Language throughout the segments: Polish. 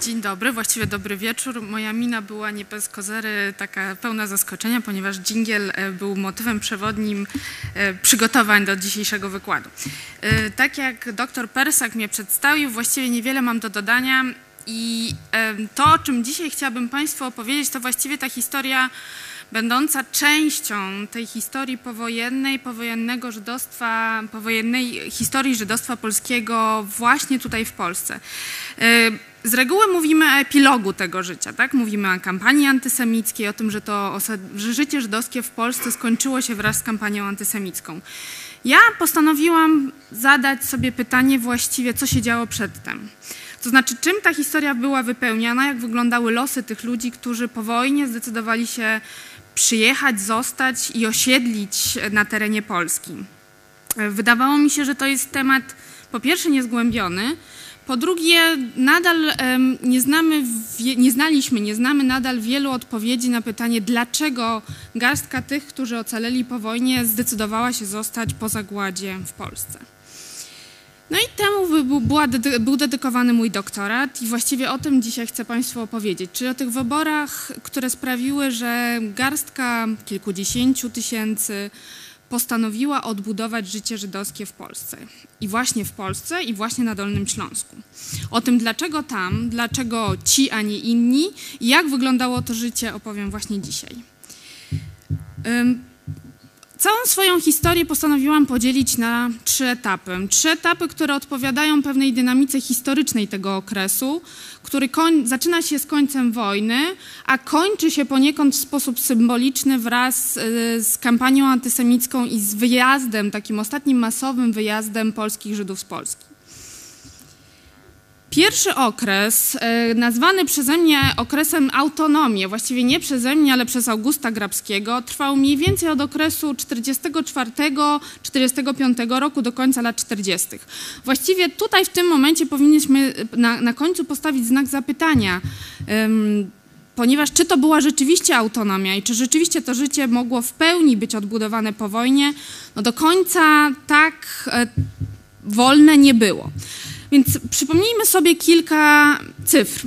Dzień dobry, właściwie dobry wieczór. Moja mina była nie bez kozery, taka pełna zaskoczenia, ponieważ dżingiel e, był motywem przewodnim e, przygotowań do dzisiejszego wykładu. E, tak jak dr Persak mnie przedstawił, właściwie niewiele mam do dodania i to, o czym dzisiaj chciałabym Państwu opowiedzieć, to właściwie ta historia będąca częścią tej historii powojennej, powojennego żydostwa, powojennej historii żydostwa polskiego właśnie tutaj w Polsce. Z reguły mówimy o epilogu tego życia, tak? Mówimy o kampanii antysemickiej, o tym, że to że życie żydowskie w Polsce skończyło się wraz z kampanią antysemicką. Ja postanowiłam zadać sobie pytanie właściwie, co się działo przedtem. To znaczy, czym ta historia była wypełniana, jak wyglądały losy tych ludzi, którzy po wojnie zdecydowali się przyjechać, zostać i osiedlić na terenie Polski. Wydawało mi się, że to jest temat po pierwsze niezgłębiony, po drugie, nadal nie, znamy, nie znaliśmy, nie znamy nadal wielu odpowiedzi na pytanie, dlaczego garstka tych, którzy ocaleli po wojnie, zdecydowała się zostać po zagładzie w Polsce. No i temu była, był dedykowany mój doktorat i właściwie o tym dzisiaj chcę Państwu opowiedzieć, czyli o tych wyborach, które sprawiły, że garstka kilkudziesięciu tysięcy postanowiła odbudować życie żydowskie w Polsce. I właśnie w Polsce, i właśnie na Dolnym Śląsku. O tym, dlaczego tam, dlaczego ci, a nie inni, i jak wyglądało to życie, opowiem właśnie dzisiaj. Całą swoją historię postanowiłam podzielić na trzy etapy. Trzy etapy, które odpowiadają pewnej dynamice historycznej tego okresu, który zaczyna się z końcem wojny, a kończy się poniekąd w sposób symboliczny wraz y, z kampanią antysemicką i z wyjazdem, takim ostatnim masowym wyjazdem polskich Żydów z Polski. Pierwszy okres, e, nazwany przeze mnie okresem autonomii, właściwie nie przeze mnie, ale przez Augusta Grabskiego, trwał mniej więcej od okresu 44-45 roku do końca lat 40. Właściwie tutaj w tym momencie powinniśmy na, na końcu postawić znak zapytania, um, ponieważ czy to była rzeczywiście autonomia i czy rzeczywiście to życie mogło w pełni być odbudowane po wojnie, no do końca tak e, wolne nie było. Więc przypomnijmy sobie kilka cyfr.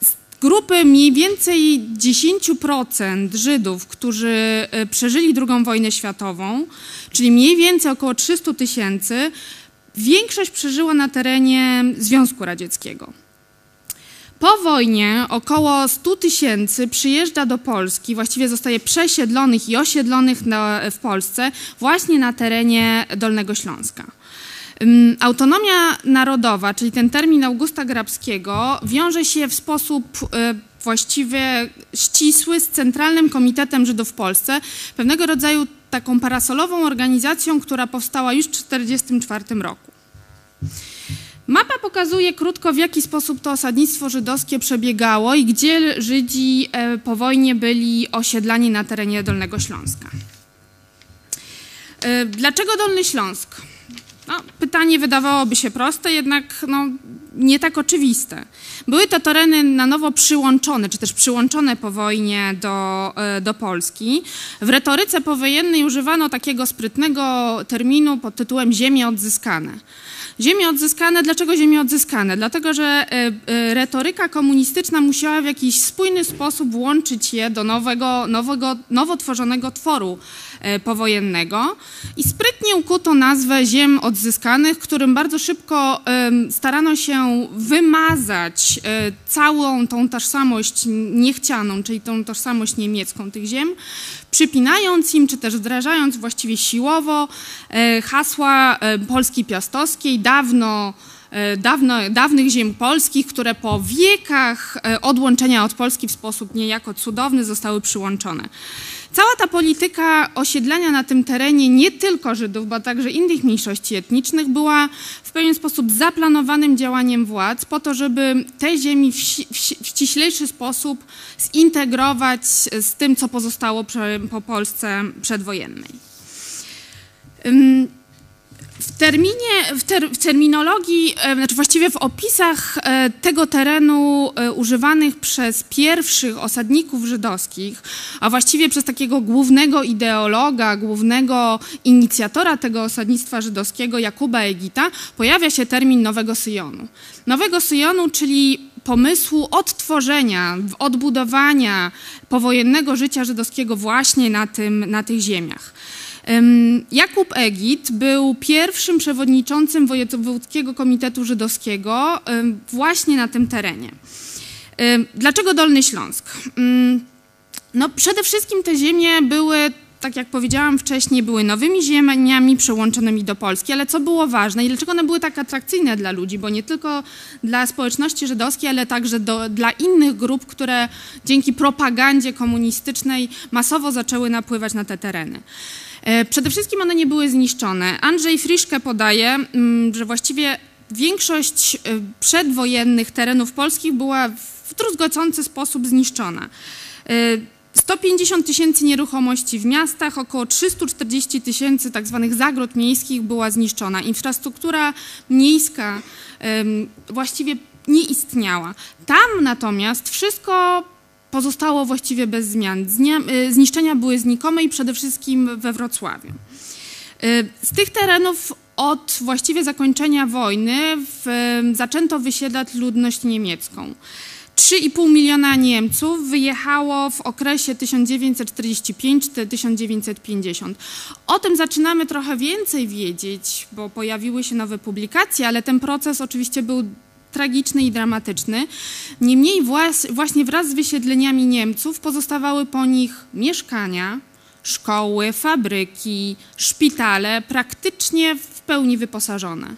Z grupy mniej więcej 10% Żydów, którzy e, przeżyli II wojnę światową, czyli mniej więcej około 300 tysięcy, większość przeżyła na terenie Związku Radzieckiego. Po wojnie około 100 tysięcy przyjeżdża do Polski, właściwie zostaje przesiedlonych i osiedlonych w Polsce właśnie na terenie Dolnego Śląska. Autonomia narodowa, czyli ten termin Augusta Grabskiego, wiąże się w sposób e, właściwie ścisły z Centralnym Komitetem Żydów w Polsce, pewnego rodzaju taką parasolową organizacją, która powstała już w 1944 roku. Mapa pokazuje krótko, w jaki sposób to osadnictwo żydowskie przebiegało i gdzie Żydzi e, po wojnie byli osiedlani na terenie Dolnego Śląska. E, dlaczego Dolny Śląsk? No, pytanie wydawałoby się proste, jednak no, nie tak oczywiste. Były to tereny na nowo przyłączone, czy też przyłączone po wojnie do, e, do Polski. W retoryce powojennej używano takiego sprytnego terminu pod tytułem ziemie odzyskane. Ziemie odzyskane, dlaczego ziemie odzyskane? Dlatego, że e, e, retoryka komunistyczna musiała w jakiś spójny sposób łączyć je do nowego, nowego, nowo tworzonego tworu powojennego i sprytnie ukuto nazwę ziem odzyskanych, którym bardzo szybko starano się wymazać e, całą tą tożsamość niechcianą, czyli tą tożsamość niemiecką tych ziem, przypinając im, czy też wdrażając właściwie siłowo e, hasła Polski Piastowskiej, dawno Dawno, dawnych ziem polskich, które po wiekach odłączenia od Polski w sposób niejako cudowny zostały przyłączone. Cała ta polityka osiedlania na tym terenie nie tylko Żydów, bo także innych mniejszości etnicznych była w pewien sposób zaplanowanym działaniem władz po to, żeby te ziemi w, w ściślejszy sposób zintegrować z tym, co pozostało po Polsce przedwojennej. W terminie, w, ter, w terminologii, e, znaczy właściwie w opisach e, tego terenu e, używanych przez pierwszych osadników żydowskich, a właściwie przez takiego głównego ideologa, głównego inicjatora tego osadnictwa żydowskiego, Jakuba Egita, pojawia się termin Nowego Syjonu. Nowego Syjonu, czyli pomysłu odtworzenia, odbudowania powojennego życia żydowskiego właśnie na, tym, na tych ziemiach. Jakub Egit był pierwszym przewodniczącym Wojewódzkiego Komitetu Żydowskiego właśnie na tym terenie. Dlaczego Dolny Śląsk? No, przede wszystkim te ziemie były tak jak powiedziałam wcześniej, były nowymi ziemiami przyłączonymi do Polski, ale co było ważne i dlaczego one były tak atrakcyjne dla ludzi, bo nie tylko dla społeczności żydowskiej, ale także do, dla innych grup, które dzięki propagandzie komunistycznej masowo zaczęły napływać na te tereny. E, przede wszystkim one nie były zniszczone. Andrzej Friszke podaje, mm, że właściwie większość e, przedwojennych terenów polskich była w druzgocący sposób zniszczona. 150 e, tysięcy nieruchomości w miastach, około 340 tysięcy tak zwanych zagród miejskich była zniszczona. Infrastruktura miejska właściwie nie istniała. Tam natomiast wszystko pozostało właściwie bez zmian. Y, zniszczenia były znikome i przede wszystkim we Wrocławiu. Y, z tych terenów od właściwie zakończenia wojny w, zaczęto wysiedlać ludność niemiecką. 3,5 miliona Niemców wyjechało w okresie 1945-1950. O tym zaczynamy trochę więcej wiedzieć, bo pojawiły się nowe publikacje, ale ten proces oczywiście był tragiczny i dramatyczny. Niemniej właśnie wraz z wysiedleniami Niemców pozostawały po nich mieszkania, szkoły, fabryki, szpitale, praktycznie w pełni wyposażone.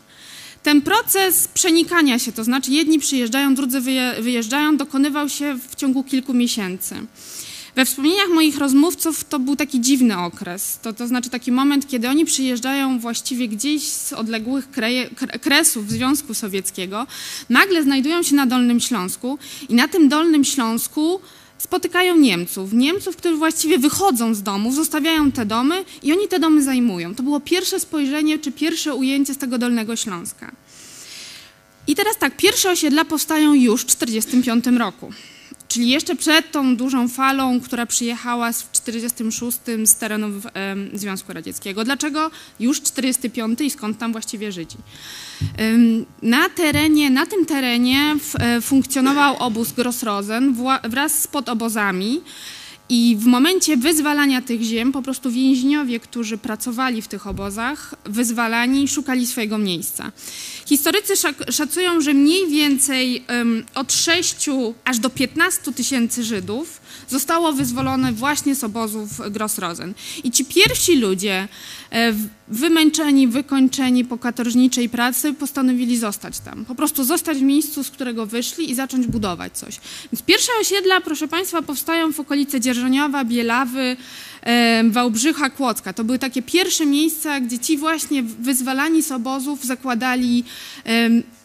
Ten proces przenikania się, to znaczy jedni przyjeżdżają, drudzy wyjeżdżają, dokonywał się w ciągu kilku miesięcy. We wspomnieniach moich rozmówców to był taki dziwny okres. To, to znaczy taki moment, kiedy oni przyjeżdżają właściwie gdzieś z odległych kreje, kresów Związku Sowieckiego, nagle znajdują się na Dolnym Śląsku i na tym Dolnym Śląsku spotykają Niemców. Niemców, którzy właściwie wychodzą z domów, zostawiają te domy i oni te domy zajmują. To było pierwsze spojrzenie czy pierwsze ujęcie z tego Dolnego Śląska. I teraz tak, pierwsze osiedla powstają już w 1945 roku. Czyli jeszcze przed tą dużą falą, która przyjechała w 1946 z terenów Związku Radzieckiego. Dlaczego już 1945 i skąd tam właściwie Żydzi? Na terenie, na tym terenie e, funkcjonował obóz Grossrosen wraz z podobozami, i w momencie wyzwalania tych ziem, po prostu więźniowie, którzy pracowali w tych obozach, wyzwalani, szukali swojego miejsca. Historycy szacują, że mniej więcej um, od 6 aż do 15 tysięcy Żydów zostało wyzwolone właśnie z obozów Grossrosen. I ci pierwsi ludzie, e, wymęczeni, wykończeni po katorżniczej pracy, postanowili zostać tam. Po prostu zostać w miejscu, z którego wyszli i zacząć budować coś. Więc pierwsze osiedla, proszę Państwa, powstają w okolicy Dzierżoniowa, Bielawy, Wałbrzycha, Kłodzka. To były takie pierwsze miejsca, gdzie ci właśnie wyzwalani z obozów zakładali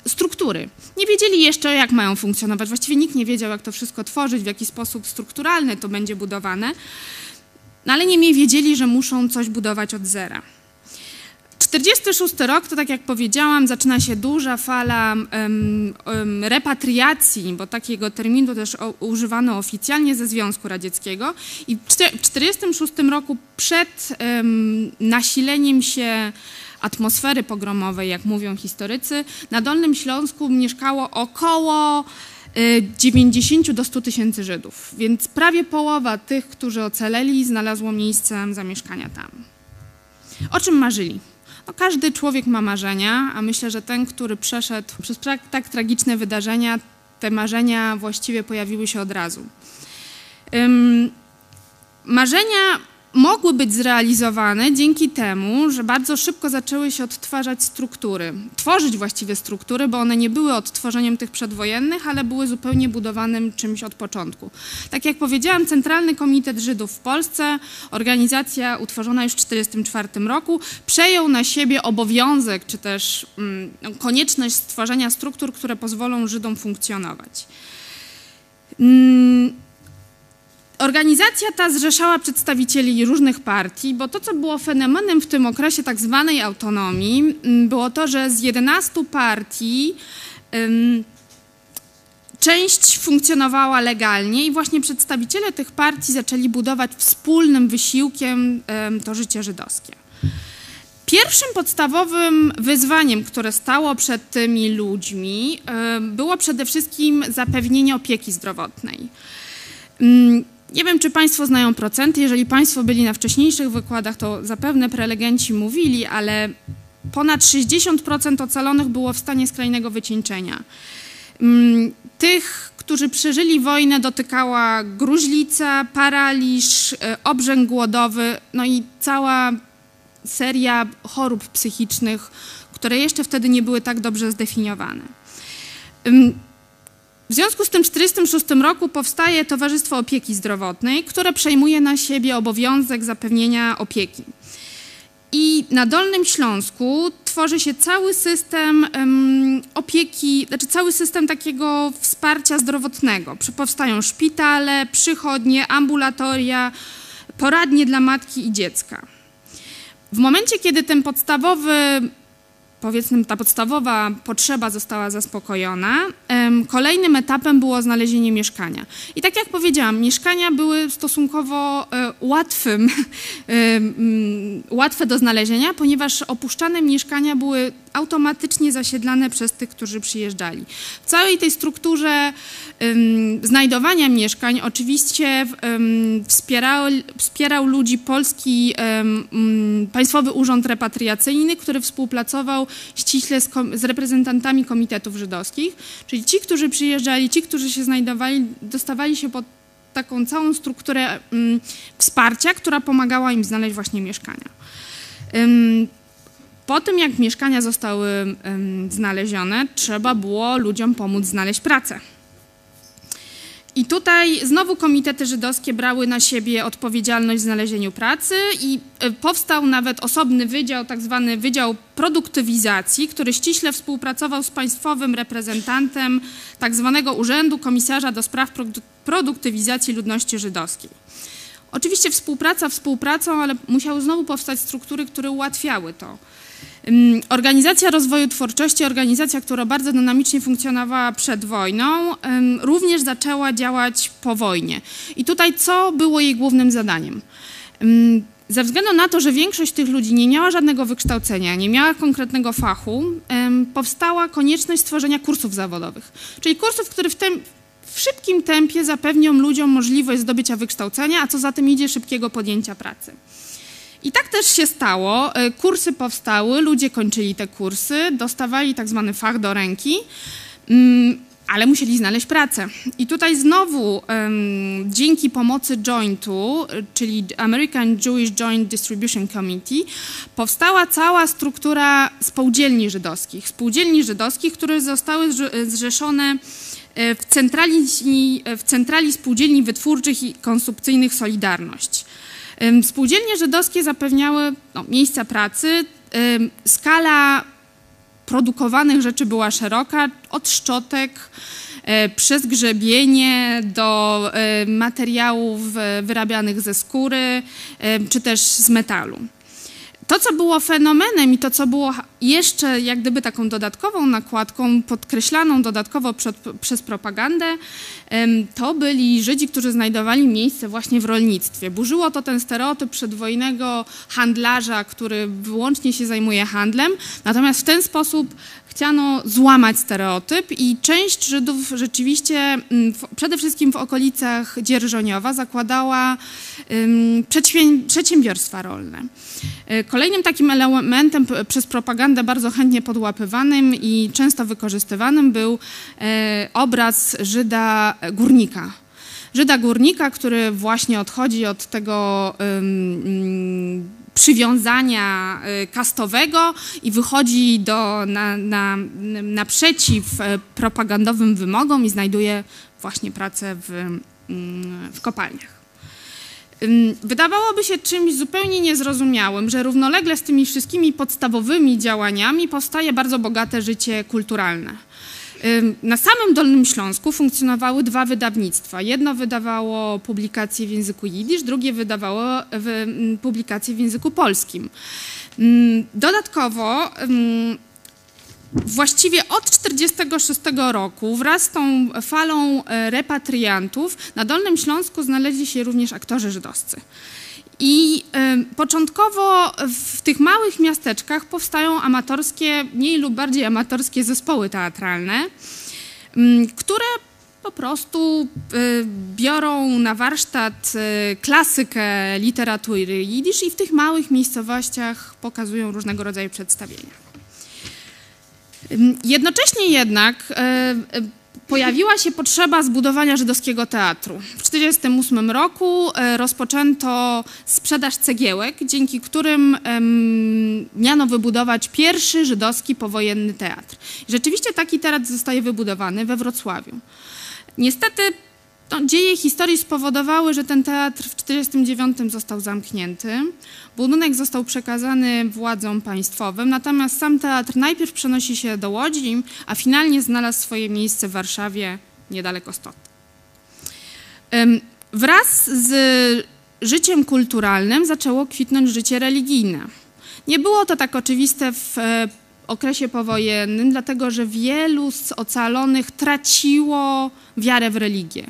struktury. Nie wiedzieli jeszcze, jak mają funkcjonować. Właściwie nikt nie wiedział, jak to wszystko tworzyć, w jaki sposób strukturalny to będzie budowane, no ale niemniej wiedzieli, że muszą coś budować od zera. 46 rok to tak jak powiedziałam, zaczyna się duża fala um, um, repatriacji, bo takiego terminu też o, używano oficjalnie ze Związku Radzieckiego i w 1946 roku przed um, nasileniem się atmosfery pogromowej, jak mówią historycy, na Dolnym Śląsku mieszkało około 90 y, do 100 tysięcy Żydów, więc prawie połowa tych, którzy ocaleli, znalazło miejsce zamieszkania tam. O czym marzyli? No, każdy człowiek ma marzenia, a myślę, że ten, który przeszedł przez tak, tragiczne wydarzenia, te marzenia właściwie pojawiły się od razu. Marzenia mogły być zrealizowane dzięki temu, że bardzo szybko zaczęły się odtwarzać struktury, tworzyć właściwie struktury, bo one nie były odtworzeniem tych przedwojennych, ale były zupełnie budowanym czymś od początku. Tak jak powiedziałam, Centralny Komitet Żydów w Polsce, organizacja utworzona już w 1944 roku, przejął na siebie obowiązek, czy też mm, konieczność stworzenia struktur, które pozwolą Żydom funkcjonować. Mm, Organizacja ta zrzeszała przedstawicieli różnych partii, bo to, co było fenomenem w tym okresie tak zwanej autonomii, mm, było to, że z 11 partii część funkcjonowała legalnie i właśnie przedstawiciele tych partii zaczęli budować wspólnym wysiłkiem to życie żydowskie. Pierwszym podstawowym wyzwaniem, które stało przed tymi ludźmi, było przede wszystkim zapewnienie opieki zdrowotnej. Mm, nie wiem, czy Państwo znają procenty. Jeżeli Państwo byli na wcześniejszych wykładach, to zapewne prelegenci mówili, ale ponad 60% ocalonych było w stanie skrajnego wycieńczenia. Mm, tych, którzy przeżyli wojnę, dotykała gruźlica, paraliż, y, obrzęk głodowy, no i cała seria chorób psychicznych, które jeszcze wtedy nie były tak dobrze zdefiniowane. W związku z tym w 1946 roku powstaje Towarzystwo Opieki Zdrowotnej, które przejmuje na siebie obowiązek zapewnienia opieki. I na Dolnym Śląsku tworzy się cały system um, opieki, znaczy cały system takiego wsparcia zdrowotnego. Powstają szpitale, przychodnie, ambulatoria, poradnie dla matki i dziecka. W momencie, kiedy ten podstawowy powiedzmy ta podstawowa potrzeba została zaspokojona, kolejnym etapem było znalezienie mieszkania. I tak jak powiedziałam, mieszkania były stosunkowo e, łatwym, łatwe do znalezienia, ponieważ opuszczane mieszkania były automatycznie zasiedlane przez tych, którzy przyjeżdżali. W całej tej strukturze znajdowania mieszkań oczywiście wspierał, wspierał ludzi polski Państwowy Urząd Repatriacyjny, który współpracował ściśle z, z reprezentantami komitetów żydowskich, czyli ci, którzy przyjeżdżali, ci, którzy się znajdowali, dostawali się pod taką całą strukturę wsparcia, która pomagała im znaleźć właśnie mieszkania. Po tym, jak mieszkania zostały znalezione, trzeba było ludziom pomóc znaleźć pracę. I tutaj znowu komitety żydowskie brały na siebie odpowiedzialność w znalezieniu pracy i e, powstał nawet osobny wydział, tak zwany Wydział Produktywizacji, który ściśle współpracował z państwowym reprezentantem tak zwanego Urzędu Komisarza do Spraw Produktywizacji Ludności Żydowskiej. Oczywiście współpraca współpracą, ale musiały znowu powstać struktury, które ułatwiały to. Organizacja Rozwoju Twórczości, organizacja, która bardzo dynamicznie funkcjonowała przed wojną, również zaczęła działać po wojnie. I tutaj co było jej głównym zadaniem? Ze względu na to, że większość tych ludzi nie miała żadnego wykształcenia, nie miała konkretnego fachu, powstała konieczność stworzenia kursów zawodowych. Czyli kursów, które w, tym, w szybkim tempie zapewnią ludziom możliwość zdobycia wykształcenia, a co za tym idzie szybkiego podjęcia pracy. I tak też się stało. E, kursy powstały, ludzie kończyli te kursy, dostawali tak zwany fach do ręki, mm, ale musieli znaleźć pracę. I tutaj znowu dzięki pomocy Jointu, czyli American Jewish Joint Distribution Committee, powstała cała struktura spółdzielni żydowskich. Spółdzielni żydowskich, które zostały zrzeszone e, w centrali, w centrali spółdzielni wytwórczych i konsumpcyjnych Solidarność. Spółdzielnie żydowskie zapewniały no, miejsca pracy. Skala produkowanych rzeczy była szeroka, od szczotek e, przez grzebienie do e, materiałów wyrabianych ze skóry czy też z metalu. To, co było fenomenem i to, co było jeszcze jak gdyby taką dodatkową nakładką, podkreślaną dodatkowo przed, przez propagandę, to byli Żydzi, którzy znajdowali miejsce właśnie w rolnictwie. Burzyło to ten stereotyp przedwojennego handlarza, który wyłącznie się zajmuje handlem, natomiast w ten sposób chciano złamać stereotyp i część Żydów rzeczywiście, mm, przede wszystkim w okolicach Dzierżoniowa, zakładała przedsiębiorstwa rolne. E, kolejnym takim elementem przez propagandę bardzo chętnie podłapywanym i często wykorzystywanym był e, obraz Żyda górnika. Żyda górnika, który właśnie odchodzi od tego przywiązania y, kastowego i wychodzi do, na, na, naprzeciw e, propagandowym wymogom i znajduje właśnie pracę w, mm, w kopalniach. Wydawałoby się czymś zupełnie niezrozumiałym, że równolegle z tymi wszystkimi podstawowymi działaniami powstaje bardzo bogate życie kulturalne. Na samym Dolnym Śląsku funkcjonowały dwa wydawnictwa. Jedno wydawało publikacje w języku jidysz, drugie wydawało publikacje w języku polskim. Dodatkowo właściwie od 1946 roku wraz z tą falą e, repatriantów na Dolnym Śląsku znaleźli się również aktorzy żydowscy. I y, początkowo w tych małych miasteczkach powstają amatorskie, mniej lub bardziej amatorskie zespoły teatralne, y, które po prostu y, biorą na warsztat klasykę literatury jidysz i w tych małych miejscowościach pokazują różnego rodzaju przedstawienia. Jednocześnie jednak pojawiła się potrzeba zbudowania żydowskiego teatru. W 1948 roku e, rozpoczęto sprzedaż cegiełek, dzięki którym miano wybudować pierwszy żydowski powojenny teatr. rzeczywiście taki teatr zostaje wybudowany we Wrocławiu. Niestety dzieje historii spowodowały, że ten teatr w 1949 został zamknięty. Budynek został przekazany władzom państwowym, natomiast sam teatr najpierw przenosi się do Łodzi, a finalnie znalazł swoje miejsce w Warszawie, niedaleko stąd. Wraz z życiem kulturalnym zaczęło kwitnąć życie religijne. Nie było to tak oczywiste w e, okresie powojennym, dlatego że wielu z ocalonych traciło wiarę w religię.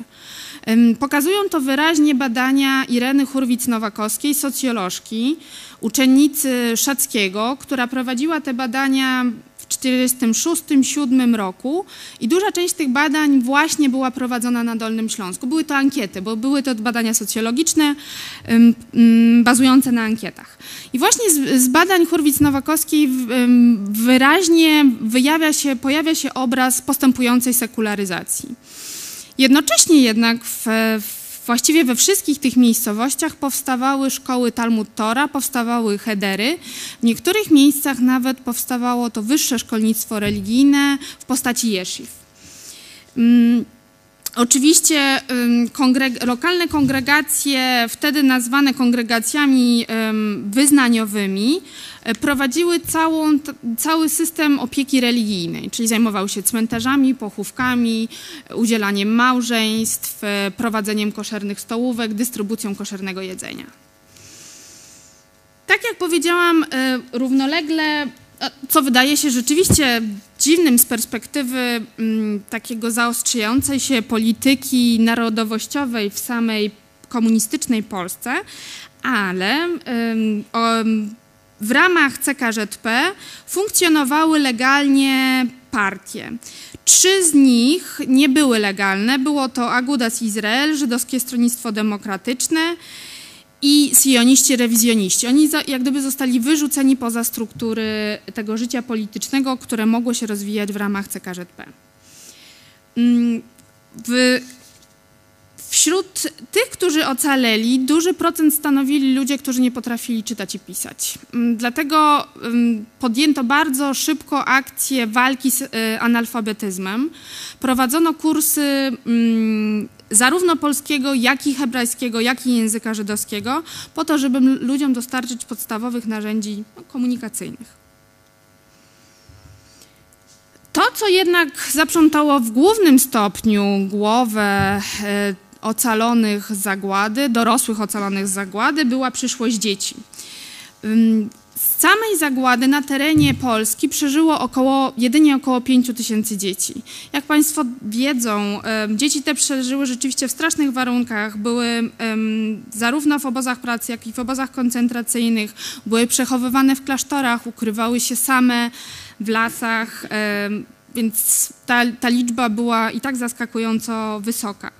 Pokazują to wyraźnie badania Ireny Hurwicz-Nowakowskiej, socjolożki, uczennicy Szackiego, która prowadziła te badania w 1946-1947 roku i duża część tych badań właśnie była prowadzona na Dolnym Śląsku. Były to ankiety, bo były to badania socjologiczne bazujące na ankietach. I właśnie z, z badań Hurwicz-Nowakowskiej wyraźnie wyjawia się, pojawia się obraz postępującej sekularyzacji. Jednocześnie jednak w, właściwie we wszystkich tych miejscowościach powstawały szkoły Talmud Tora, powstawały hedery. W niektórych miejscach nawet powstawało to wyższe szkolnictwo religijne w postaci jesziw. Oczywiście lokalne kongregacje, wtedy nazwane kongregacjami wyznaniowymi, E, prowadziły całą, cały system opieki religijnej, czyli zajmowały się cmentarzami, pochówkami, udzielaniem małżeństw, e, prowadzeniem koszernych stołówek, dystrybucją koszernego jedzenia. Tak jak powiedziałam, e, równolegle, co wydaje się rzeczywiście dziwnym z perspektywy mm, takiego zaostrzającej się polityki narodowościowej w samej komunistycznej Polsce, ale w ramach CKŻP funkcjonowały legalnie partie. Trzy z nich nie były legalne. Było to Agudas Izrael, Żydowskie Stronnictwo Demokratyczne i sioniści rewizjoniści. Oni jak gdyby zostali wyrzuceni poza struktury tego życia politycznego, które mogło się rozwijać w ramach CKŻP. Mm, w Wśród tych, którzy ocaleli, duży procent stanowili ludzie, którzy nie potrafili czytać i pisać. Mm, dlatego mm, podjęto bardzo szybko akcję walki z y, analfabetyzmem. Prowadzono kursy mm, zarówno polskiego, jak i hebrajskiego, jak i języka żydowskiego, po to, żeby ludziom dostarczyć podstawowych narzędzi no, komunikacyjnych. To, co jednak zaprzątało w głównym stopniu głowę y, ocalonych zagłady, dorosłych ocalonych zagłady była przyszłość dzieci. Z samej zagłady na terenie Polski przeżyło około, jedynie około 5 tysięcy dzieci. Jak Państwo wiedzą, dzieci te przeżyły rzeczywiście w strasznych warunkach. Były zarówno w obozach pracy, jak i w obozach koncentracyjnych. Były przechowywane w klasztorach, ukrywały się same w lasach, więc ta, ta liczba była i tak zaskakująco wysoka.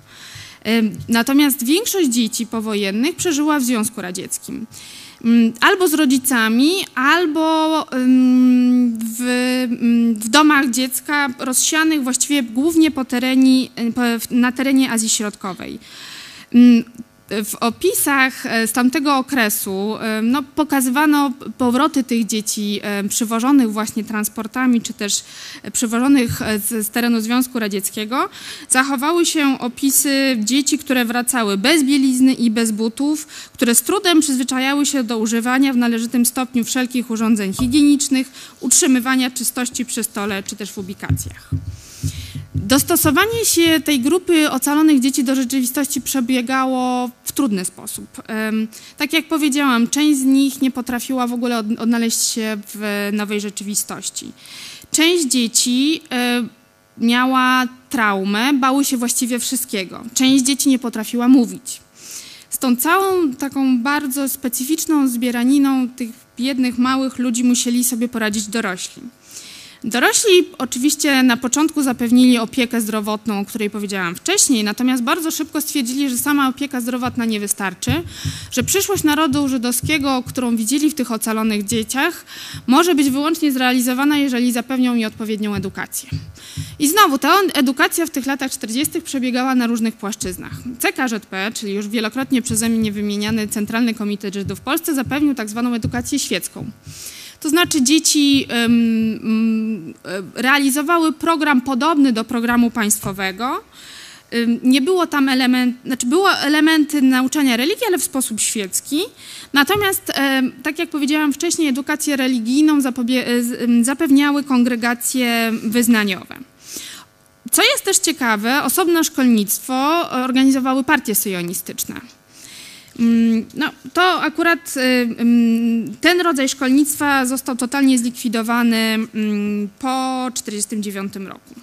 Natomiast większość dzieci powojennych przeżyła w Związku Radzieckim. Albo z rodzicami, albo w, w domach dziecka rozsianych właściwie głównie po terenie, na terenie Azji Środkowej w opisach e, z tamtego okresu e, no, pokazywano powroty tych dzieci e, przywożonych właśnie transportami, czy też przywożonych z, z, terenu Związku Radzieckiego. Zachowały się opisy dzieci, które wracały bez bielizny i bez butów, które z trudem przyzwyczajały się do używania w należytym stopniu wszelkich urządzeń higienicznych, utrzymywania czystości przy stole, czy też w ubikacjach. Dostosowanie się tej grupy ocalonych dzieci do rzeczywistości przebiegało w trudny sposób. Tak jak powiedziałam, część z nich nie potrafiła w ogóle odnaleźć się w nowej rzeczywistości. Część dzieci miała traumę, bały się właściwie wszystkiego. Część dzieci nie potrafiła mówić. Z tą całą taką bardzo specyficzną zbieraniną tych biednych, małych ludzi musieli sobie poradzić dorośli. Dorośli oczywiście na początku zapewnili opiekę zdrowotną, o której powiedziałam wcześniej, natomiast bardzo szybko stwierdzili, że sama opieka zdrowotna nie wystarczy, że przyszłość narodu żydowskiego, którą widzieli w tych ocalonych dzieciach, może być wyłącznie zrealizowana, jeżeli zapewnią mi odpowiednią edukację. I znowu ta edukacja w tych latach 40. przebiegała na różnych płaszczyznach. CKŻP, czyli już wielokrotnie przeze mnie wymieniany Centralny Komitet Żydów w Polsce, zapewnił tak zwaną edukację świecką. To znaczy dzieci realizowały program podobny do programu państwowego. Nie było tam element, znaczy było elementy nauczania religii, ale w sposób świecki. Natomiast, tak jak powiedziałam wcześniej, edukację religijną zapewniały kongregacje wyznaniowe. Co jest też ciekawe, osobne szkolnictwo organizowały partie syjonistyczne. Mm, no, to akurat y, mm, ten rodzaj szkolnictwa został totalnie zlikwidowany mm, po 1949 roku.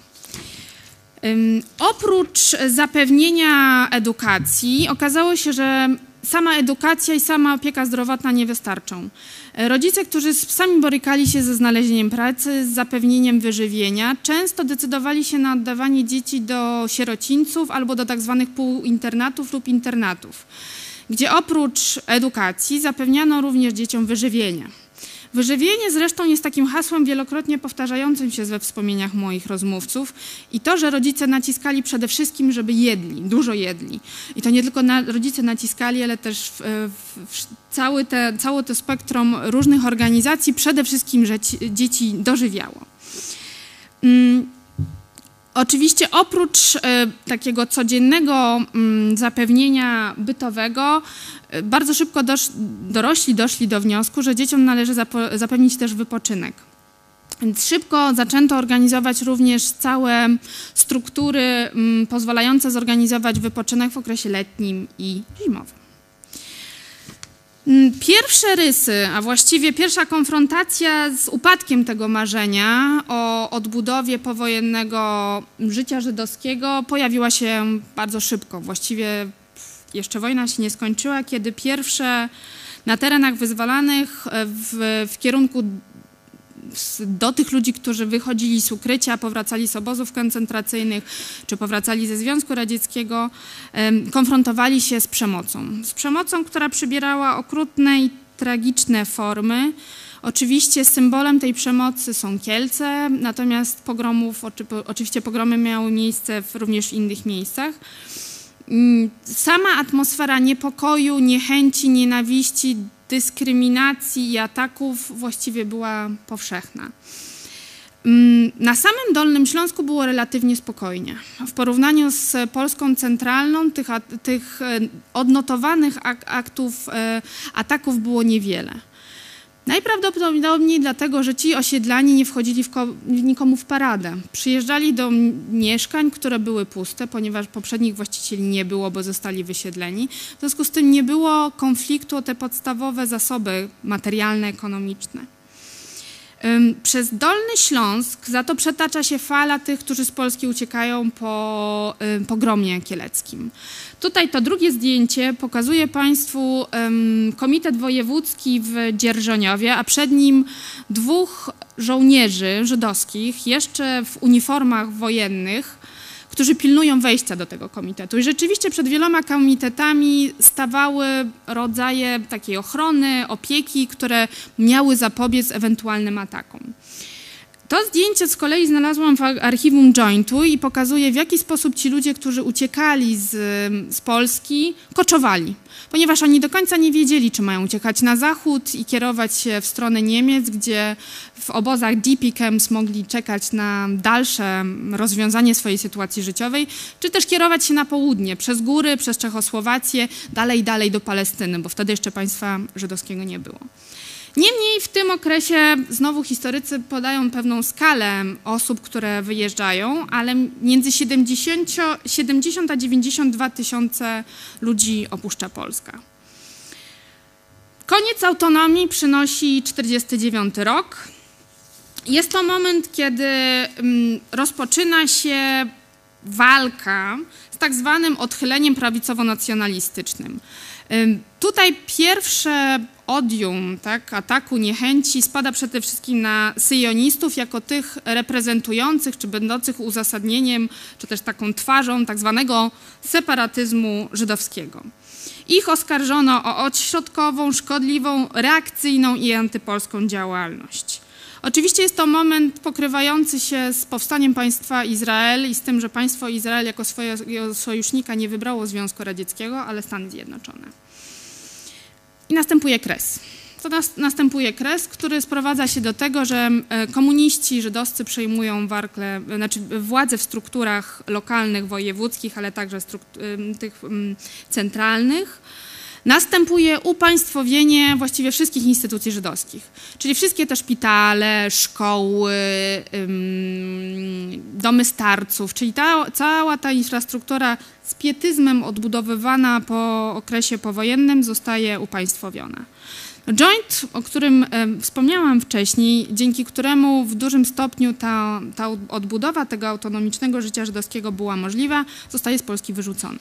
Oprócz zapewnienia edukacji okazało się, że sama edukacja i sama opieka zdrowotna nie wystarczą. Rodzice, którzy sami borykali się ze znalezieniem pracy, z zapewnieniem wyżywienia, często decydowali się na oddawanie dzieci do sierocińców albo do tak zwanych półinternatów lub internatów gdzie oprócz edukacji zapewniano również dzieciom wyżywienie. Wyżywienie zresztą jest takim hasłem wielokrotnie powtarzającym się we wspomnieniach moich rozmówców i to, że rodzice naciskali przede wszystkim, żeby jedli, dużo jedli. I to nie tylko na, rodzice naciskali, ale też w, w, cały te, całe to spektrum różnych organizacji przede wszystkim że dzieci dożywiało. Mm, Oczywiście oprócz e, takiego codziennego mm, zapewnienia bytowego, e, bardzo szybko dosz, dorośli doszli do wniosku, że dzieciom należy zapewnić też wypoczynek. Więc szybko zaczęto organizować również całe struktury mm, pozwalające zorganizować wypoczynek w okresie letnim i zimowym. Mm, pierwsze rysy, a właściwie pierwsza konfrontacja z upadkiem tego marzenia o odbudowie powojennego życia żydowskiego pojawiła się bardzo szybko. Właściwie jeszcze wojna się nie skończyła, kiedy pierwsze na terenach wyzwalanych w, w kierunku do tych ludzi, którzy wychodzili z ukrycia, powracali z obozów koncentracyjnych, czy powracali ze Związku Radzieckiego, konfrontowali się z przemocą. Z przemocą, która przybierała okrutne i tragiczne formy. Oczywiście symbolem tej przemocy są Kielce, natomiast pogromów, oczywiście pogromy miały miejsce również w innych miejscach. Mm, sama atmosfera niepokoju, niechęci, nienawiści dyskryminacji i ataków właściwie była powszechna. Mm, na samym Dolnym Śląsku było relatywnie spokojnie. W porównaniu z Polską Centralną tych, tych e, odnotowanych aktów e, ataków było niewiele. Najprawdopodobniej dlatego, że ci osiedlani nie wchodzili w nikomu w paradę. Przyjeżdżali do mieszkań, które były puste, ponieważ poprzednich właścicieli nie było, bo zostali wysiedleni. W związku z tym nie było konfliktu o te podstawowe zasoby materialne, ekonomiczne. Przez Dolny Śląsk za to przetacza się fala tych, którzy z Polski uciekają po pogromie kieleckim. Tutaj to drugie zdjęcie pokazuje Państwu Komitet Wojewódzki w Dzierżoniowie, a przed nim dwóch żołnierzy żydowskich, jeszcze w uniformach wojennych, którzy pilnują wejścia do tego komitetu. I rzeczywiście przed wieloma komitetami stawały rodzaje takiej ochrony, opieki, które miały zapobiec ewentualnym atakom. To zdjęcie z kolei znalazłam w archiwum Jointu i pokazuje, w jaki sposób ci ludzie, którzy uciekali z, z Polski, koczowali. Ponieważ oni do końca nie wiedzieli, czy mają uciekać na zachód i kierować się w stronę Niemiec, gdzie w obozach DP Camps mogli czekać na dalsze rozwiązanie swojej sytuacji życiowej, czy też kierować się na południe, przez góry, przez Czechosłowację, dalej, dalej do Palestyny, bo wtedy jeszcze państwa żydowskiego nie było. Niemniej w tym okresie znowu historycy podają pewną skalę osób, które wyjeżdżają, ale między 70, 70 a 92 tysiące ludzi opuszcza Polskę. Koniec autonomii przynosi 49 rok. Jest to moment, kiedy mm, rozpoczyna się walka z tak zwanym odchyleniem prawicowo-nacjonalistycznym. Tutaj pierwsze odium tak, ataku niechęci spada przede wszystkim na syjonistów jako tych reprezentujących czy będących uzasadnieniem, czy też taką twarzą tak zwanego separatyzmu żydowskiego. Ich oskarżono o odśrodkową, szkodliwą, reakcyjną i antypolską działalność. Oczywiście jest to moment pokrywający się z powstaniem państwa Izrael i z tym, że państwo Izrael jako swojego sojusznika nie wybrało Związku Radzieckiego, ale Stany Zjednoczone. I następuje kres. To nas, następuje kres, który sprowadza się do tego, że e, komuniści żydowscy przejmują warkle, znaczy władzę w strukturach lokalnych, wojewódzkich, ale także tych centralnych Następuje upaństwowienie właściwie wszystkich instytucji żydowskich, czyli wszystkie te szpitale, szkoły, domy starców, czyli ta, cała ta infrastruktura z pietyzmem odbudowywana po okresie powojennym zostaje upaństwowiona. Joint, o którym wspomniałam wcześniej, dzięki któremu w dużym stopniu ta, ta odbudowa tego autonomicznego życia żydowskiego była możliwa, zostaje z Polski wyrzucony.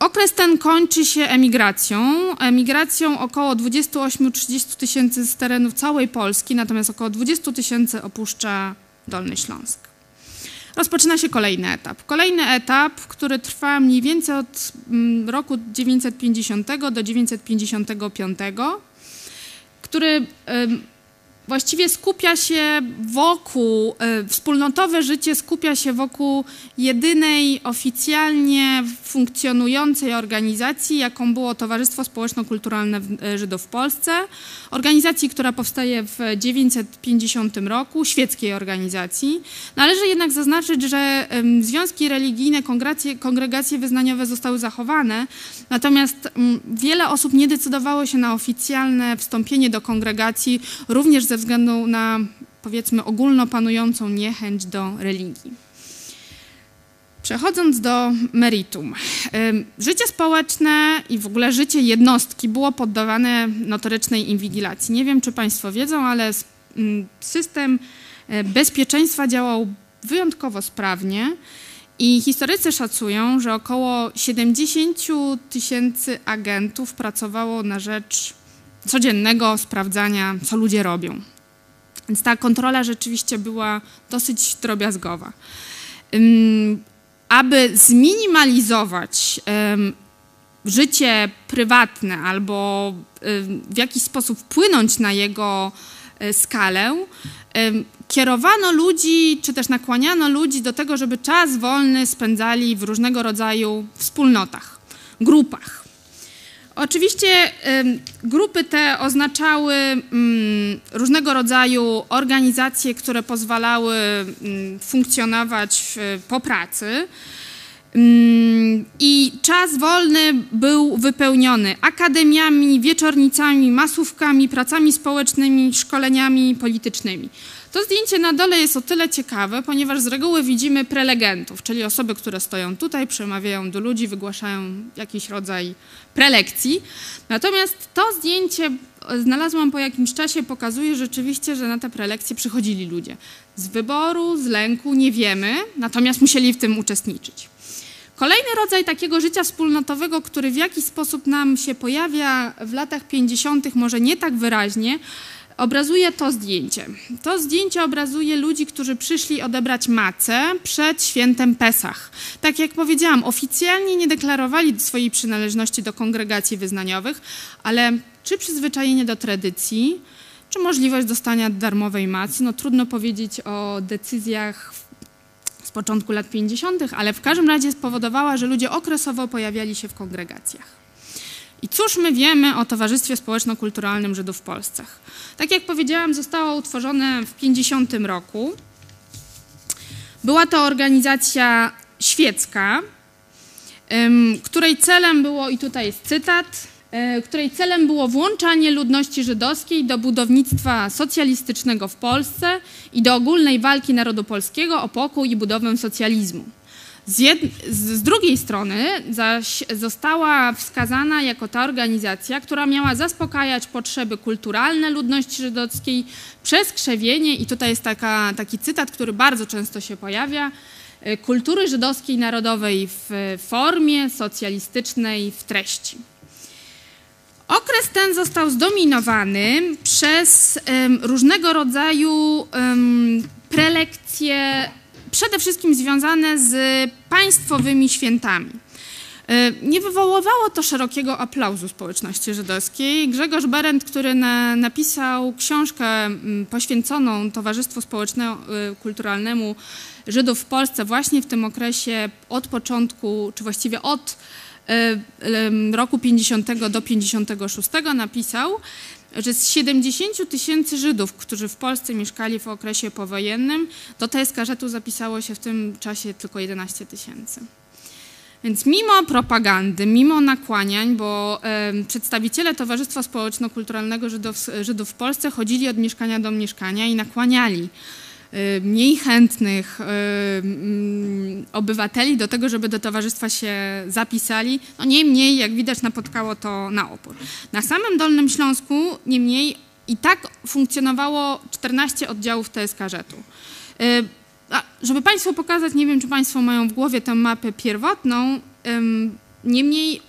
Okres ten kończy się emigracją. Emigracją około 28-30 tysięcy z terenów całej Polski, natomiast około 20 tysięcy opuszcza Dolny Śląsk. Rozpoczyna się kolejny etap. Kolejny etap, który trwa mniej więcej od mm, roku 950 do 955, który właściwie skupia się wokół, e, wspólnotowe życie skupia się wokół jedynej oficjalnie funkcjonującej organizacji, jaką było Towarzystwo Społeczno-Kulturalne e, Żydów w Polsce. Organizacji, która powstaje w 950 roku, świeckiej organizacji. Należy jednak zaznaczyć, że związki religijne, kongregacje, kongregacje wyznaniowe zostały zachowane, natomiast wiele osób nie decydowało się na oficjalne wstąpienie do kongregacji, również ze względu na powiedzmy ogólnopanującą niechęć do religii. Przechodząc do meritum. Życie społeczne i w ogóle życie jednostki było poddawane notorycznej inwigilacji. Nie wiem, czy Państwo wiedzą, ale system e, bezpieczeństwa działał wyjątkowo sprawnie i historycy szacują, że około 70 tysięcy agentów pracowało na rzecz codziennego sprawdzania, co ludzie robią. Więc ta kontrola rzeczywiście była dosyć drobiazgowa. Aby zminimalizować życie prywatne albo w jakiś sposób wpłynąć na jego e, skalę, kierowano ludzi, czy też nakłaniano ludzi do tego, żeby czas wolny spędzali w różnego rodzaju wspólnotach, grupach. Oczywiście grupy te oznaczały mm, różnego rodzaju organizacje, które pozwalały mm, funkcjonować po pracy. Mm, I czas wolny był wypełniony akademiami, wieczornicami, masówkami, pracami społecznymi, szkoleniami politycznymi. To zdjęcie na dole jest o tyle ciekawe, ponieważ z reguły widzimy prelegentów, czyli osoby, które stoją tutaj, przemawiają do ludzi, wygłaszają jakiś rodzaj prelekcji. Natomiast to zdjęcie znalazłam po jakimś czasie, pokazuje rzeczywiście, że na te prelekcje przychodzili ludzie. Z wyboru, z lęku, nie wiemy, natomiast musieli w tym uczestniczyć. Kolejny rodzaj takiego życia wspólnotowego, który w jakiś sposób nam się pojawia w latach 50., może nie tak wyraźnie, obrazuje to zdjęcie. To zdjęcie obrazuje ludzi, którzy przyszli odebrać macę przed świętem Pesach. Tak jak powiedziałam, oficjalnie nie deklarowali swojej przynależności do kongregacji wyznaniowych, ale czy przyzwyczajenie do tradycji, czy możliwość dostania darmowej macy, no trudno powiedzieć o decyzjach z początku lat 50., ale w każdym razie spowodowała, że ludzie okresowo pojawiali się w kongregacjach. I cóż my wiemy o Towarzystwie Społeczno-Kulturalnym Żydów w Polsce? Tak jak powiedziałam, zostało utworzone w 50 roku. Była to organizacja świecka, której celem było, i tutaj jest cytat, e, której celem było włączanie ludności żydowskiej do budownictwa socjalistycznego w Polsce i do ogólnej walki narodu polskiego o pokój i budowę socjalizmu. Z, jed, z, drugiej strony zaś została wskazana jako ta organizacja, która miała zaspokajać potrzeby kulturalne ludności żydowskiej przez krzewienie, i tutaj jest taka, taki cytat, który bardzo często się pojawia, y, kultury żydowskiej narodowej w formie socjalistycznej w treści. Okres ten został zdominowany przez um, różnego rodzaju um, prelekcje przede wszystkim związane z państwowymi świętami. E, nie wywoływało to szerokiego aplauzu społeczności żydowskiej. Grzegorz Berendt, który na, napisał książkę poświęconą Towarzystwu Społeczno-Kulturalnemu Żydów w Polsce właśnie w tym okresie od początku, czy właściwie od e, roku 50 do 56 napisał, że z 70 tysięcy Żydów, którzy w Polsce mieszkali w okresie powojennym, do TSKŻ-u zapisało się w tym czasie tylko 11 tysięcy. Więc mimo propagandy, mimo nakłaniań, bo przedstawiciele Towarzystwa Społeczno-Kulturalnego Żydów, Żydów w Polsce chodzili od mieszkania do mieszkania i nakłaniali mniej chętnych y, mm, obywateli do tego, żeby do towarzystwa się zapisali. No niemniej, jak widać, napotkało to na opór. Na samym Dolnym Śląsku, niemniej, i tak funkcjonowało 14 oddziałów TSKŻ-u. Y, żeby Państwu pokazać, nie wiem, czy Państwo mają w głowie tę mapę pierwotną, niemniej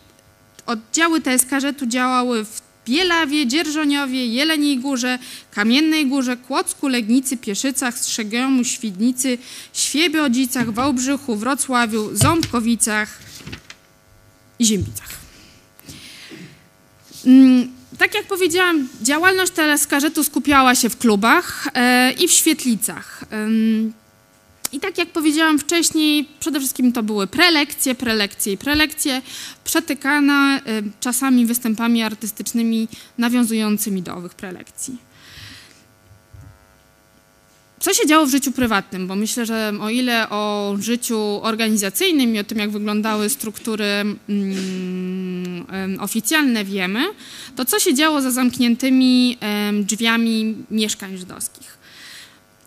oddziały TSKŻ-u działały w Bielawie, Dzierżoniowie, Jeleniej Górze, Kamiennej Górze, Kłodzku, Legnicy, Pieszycach, Strzegiomu, Świdnicy, Świebiodzicach, Wałbrzychu, Wrocławiu, Ząbkowicach i Ziembicach. Mm, tak jak powiedziałam, działalność teleskarzetu skupiała się w klubach e, i w świetlicach. I tak jak powiedziałam wcześniej, przede wszystkim to były prelekcje, prelekcje i prelekcje, przetykane y, czasami występami artystycznymi nawiązującymi do owych prelekcji. Co się działo w życiu prywatnym? Bo myślę, że o ile o życiu organizacyjnym i o tym, jak wyglądały struktury mm, oficjalne wiemy, to co się działo za zamkniętymi drzwiami mieszkań żydowskich?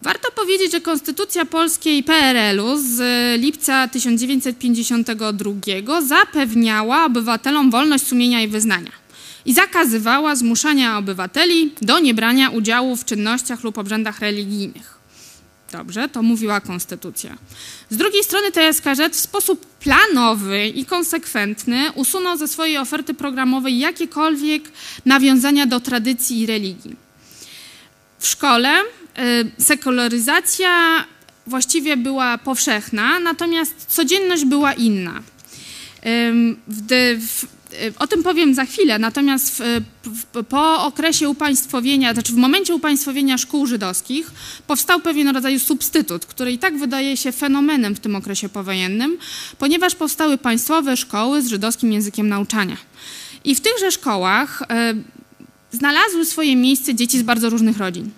Warto powiedzieć, że Konstytucja Polskiej PRL-u z lipca 1952 zapewniała obywatelom wolność sumienia i wyznania i zakazywała zmuszania obywateli do niebrania udziału w czynnościach lub obrzędach religijnych. Dobrze, to mówiła Konstytucja. Z drugiej strony TSKZ w sposób planowy i konsekwentny usunął ze swojej oferty programowej jakiekolwiek nawiązania do tradycji i religii. W szkole sekularyzacja właściwie była powszechna, natomiast codzienność była inna. W, w, o tym powiem za chwilę, natomiast w, po okresie upaństwowienia, znaczy w momencie upaństwowienia szkół żydowskich powstał pewien rodzaj substytut, który i tak wydaje się fenomenem w tym okresie powojennym, ponieważ powstały państwowe szkoły z żydowskim językiem nauczania. I w tychże szkołach y, znalazły swoje miejsce dzieci z bardzo różnych rodzin.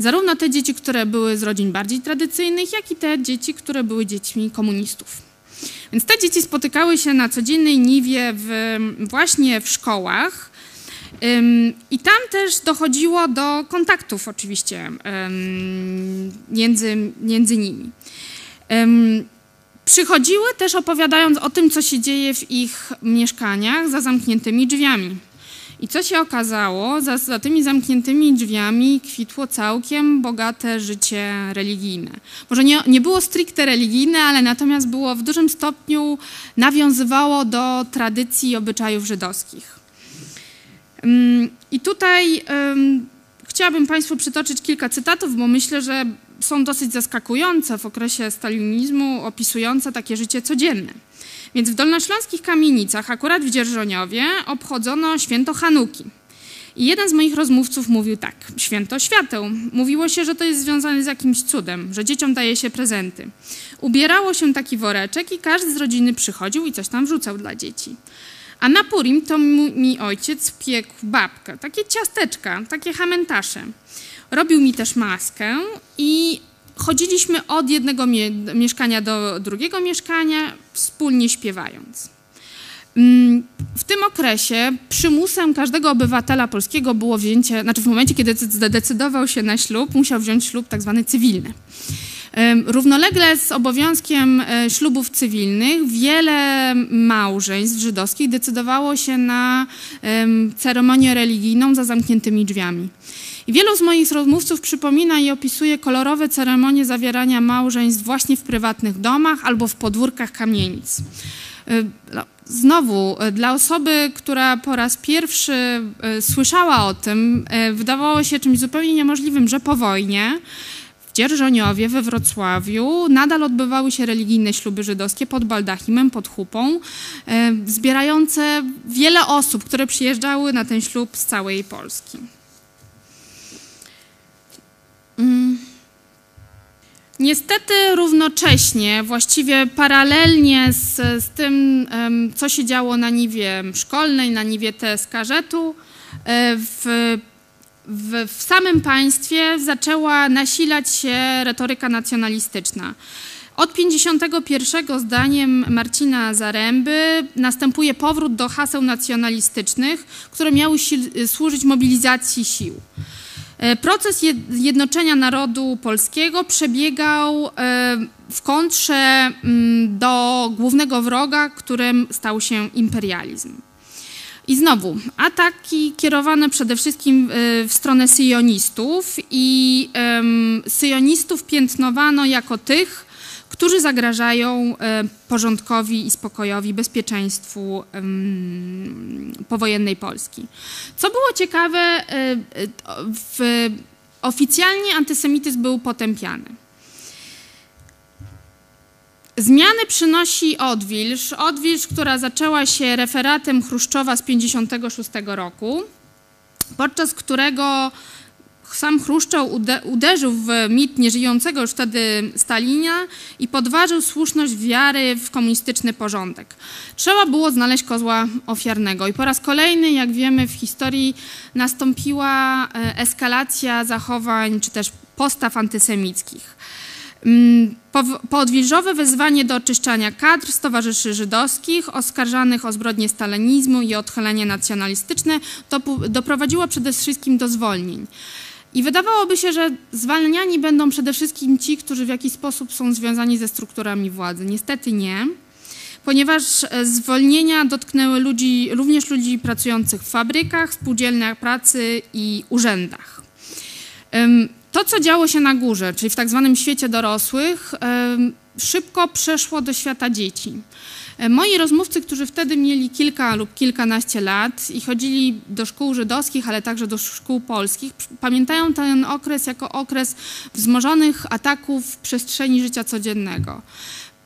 Zarówno te dzieci, które były z rodzin bardziej tradycyjnych, jak i te dzieci, które były dziećmi komunistów. Więc te dzieci spotykały się na codziennej niwie w, właśnie w szkołach. I tam też dochodziło do kontaktów oczywiście między, między nimi. Przychodziły też opowiadając o tym, co się dzieje w ich mieszkaniach za zamkniętymi drzwiami. I co się okazało? Za, za, tymi zamkniętymi drzwiami kwitło całkiem bogate życie religijne. Może nie, nie było stricte religijne, ale natomiast było w dużym stopniu nawiązywało do tradycji i obyczajów żydowskich. I tutaj um, chciałabym Państwu przytoczyć kilka cytatów, bo myślę, że są dosyć zaskakujące w okresie stalinizmu, opisujące takie życie codzienne. Więc w dolnośląskich kamienicach, akurat w Dzierżoniowie, obchodzono święto Hanuki. I jeden z moich rozmówców mówił tak, święto świateł. Mówiło się, że to jest związane z jakimś cudem, że dzieciom daje się prezenty. Ubierało się taki woreczek i każdy z rodziny przychodził i coś tam wrzucał dla dzieci. A na Purim to mi ojciec piekł babkę, takie ciasteczka, takie hamentasze. Robił mi też maskę i chodziliśmy od jednego mie mieszkania do drugiego mieszkania, wspólnie śpiewając. Mm, w tym okresie przymusem każdego obywatela polskiego było wzięcie, znaczy w momencie, kiedy zdecydował się na ślub, musiał wziąć ślub tak zwany cywilny. Równolegle z obowiązkiem e, ślubów cywilnych wiele małżeństw żydowskich decydowało się na ceremonię religijną za zamkniętymi drzwiami. I wielu z moich rozmówców przypomina i opisuje kolorowe ceremonie zawierania małżeństw właśnie w prywatnych domach albo w podwórkach kamienic. E, no, znowu, e, dla osoby, która po raz pierwszy słyszała o tym, wydawało się czymś zupełnie niemożliwym, że po wojnie w Dzierżoniowie, we Wrocławiu nadal odbywały się religijne śluby żydowskie pod baldachimem, pod chupą, zbierające wiele osób, które przyjeżdżały na ten ślub z całej Polski. Mm. Niestety równocześnie, właściwie paralelnie z, z tym, co się działo na niwie szkolnej, na niwie TSK-żetu, e, w w, w samym państwie zaczęła nasilać się retoryka nacjonalistyczna. Od 51 zdaniem Marcina Zaręby następuje powrót do haseł nacjonalistycznych, które miały służyć mobilizacji sił. E, proces jednoczenia narodu polskiego przebiegał e, w kontrze mm, do głównego wroga, którym stał się imperializm. I znowu, ataki kierowane przede wszystkim y, w stronę syjonistów i syjonistów piętnowano jako tych, którzy zagrażają e, porządkowi i spokojowi, bezpieczeństwu powojennej Polski. Co było ciekawe, e, w, oficjalnie antysemityzm był potępiany. Zmiany przynosi odwilż. Odwilż, która zaczęła się referatem Chruszczowa z 1956 roku, podczas którego sam Chruszczow uderzył w mit nieżyjącego już wtedy Stalina i podważył słuszność wiary w komunistyczny porządek. Trzeba było znaleźć kozła ofiarnego i po raz kolejny, jak wiemy w historii, nastąpiła e, eskalacja zachowań czy też postaw antysemickich. Mm, Podwilżowe wezwanie do oczyszczania kadr stowarzyszy żydowskich oskarżanych o zbrodnie stalinizmu i odchylenie nacjonalistyczne doprowadziło przede wszystkim do zwolnień. I wydawałoby się, że zwalniani będą przede wszystkim ci, którzy w jakiś sposób są związani ze strukturami władzy. Niestety nie, ponieważ e, zwolnienia dotknęły ludzi, również ludzi pracujących w fabrykach, spółdzielniach pracy i urzędach. To, co działo się na górze, czyli w tak zwanym świecie dorosłych, szybko przeszło do świata dzieci. E, moi rozmówcy, którzy wtedy mieli kilka lub kilkanaście lat i chodzili do szkół żydowskich, ale także do szkół polskich, pamiętają ten okres jako okres wzmożonych ataków w przestrzeni życia codziennego.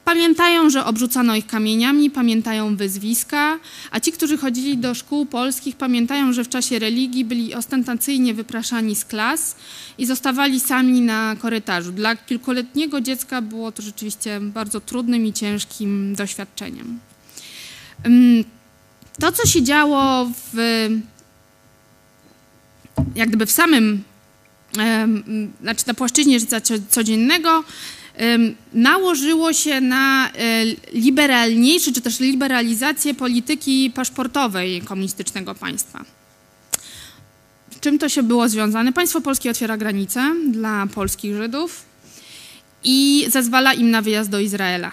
Pamiętają, że obrzucano ich kamieniami, pamiętają wyzwiska, a ci, którzy chodzili do szkół polskich, pamiętają, że w czasie religii byli ostentacyjnie wypraszani z klas i zostawali sami na korytarzu. Dla kilkuletniego dziecka było to rzeczywiście bardzo trudnym i ciężkim doświadczeniem. To, co się działo w, jak gdyby w samym, znaczy na płaszczyźnie życia codziennego, nałożyło się na e, liberalniejsze, czy też liberalizację polityki paszportowej komunistycznego państwa. Czym to się było związane? Państwo polskie otwiera granice dla polskich Żydów i zezwala im na wyjazd do Izraela.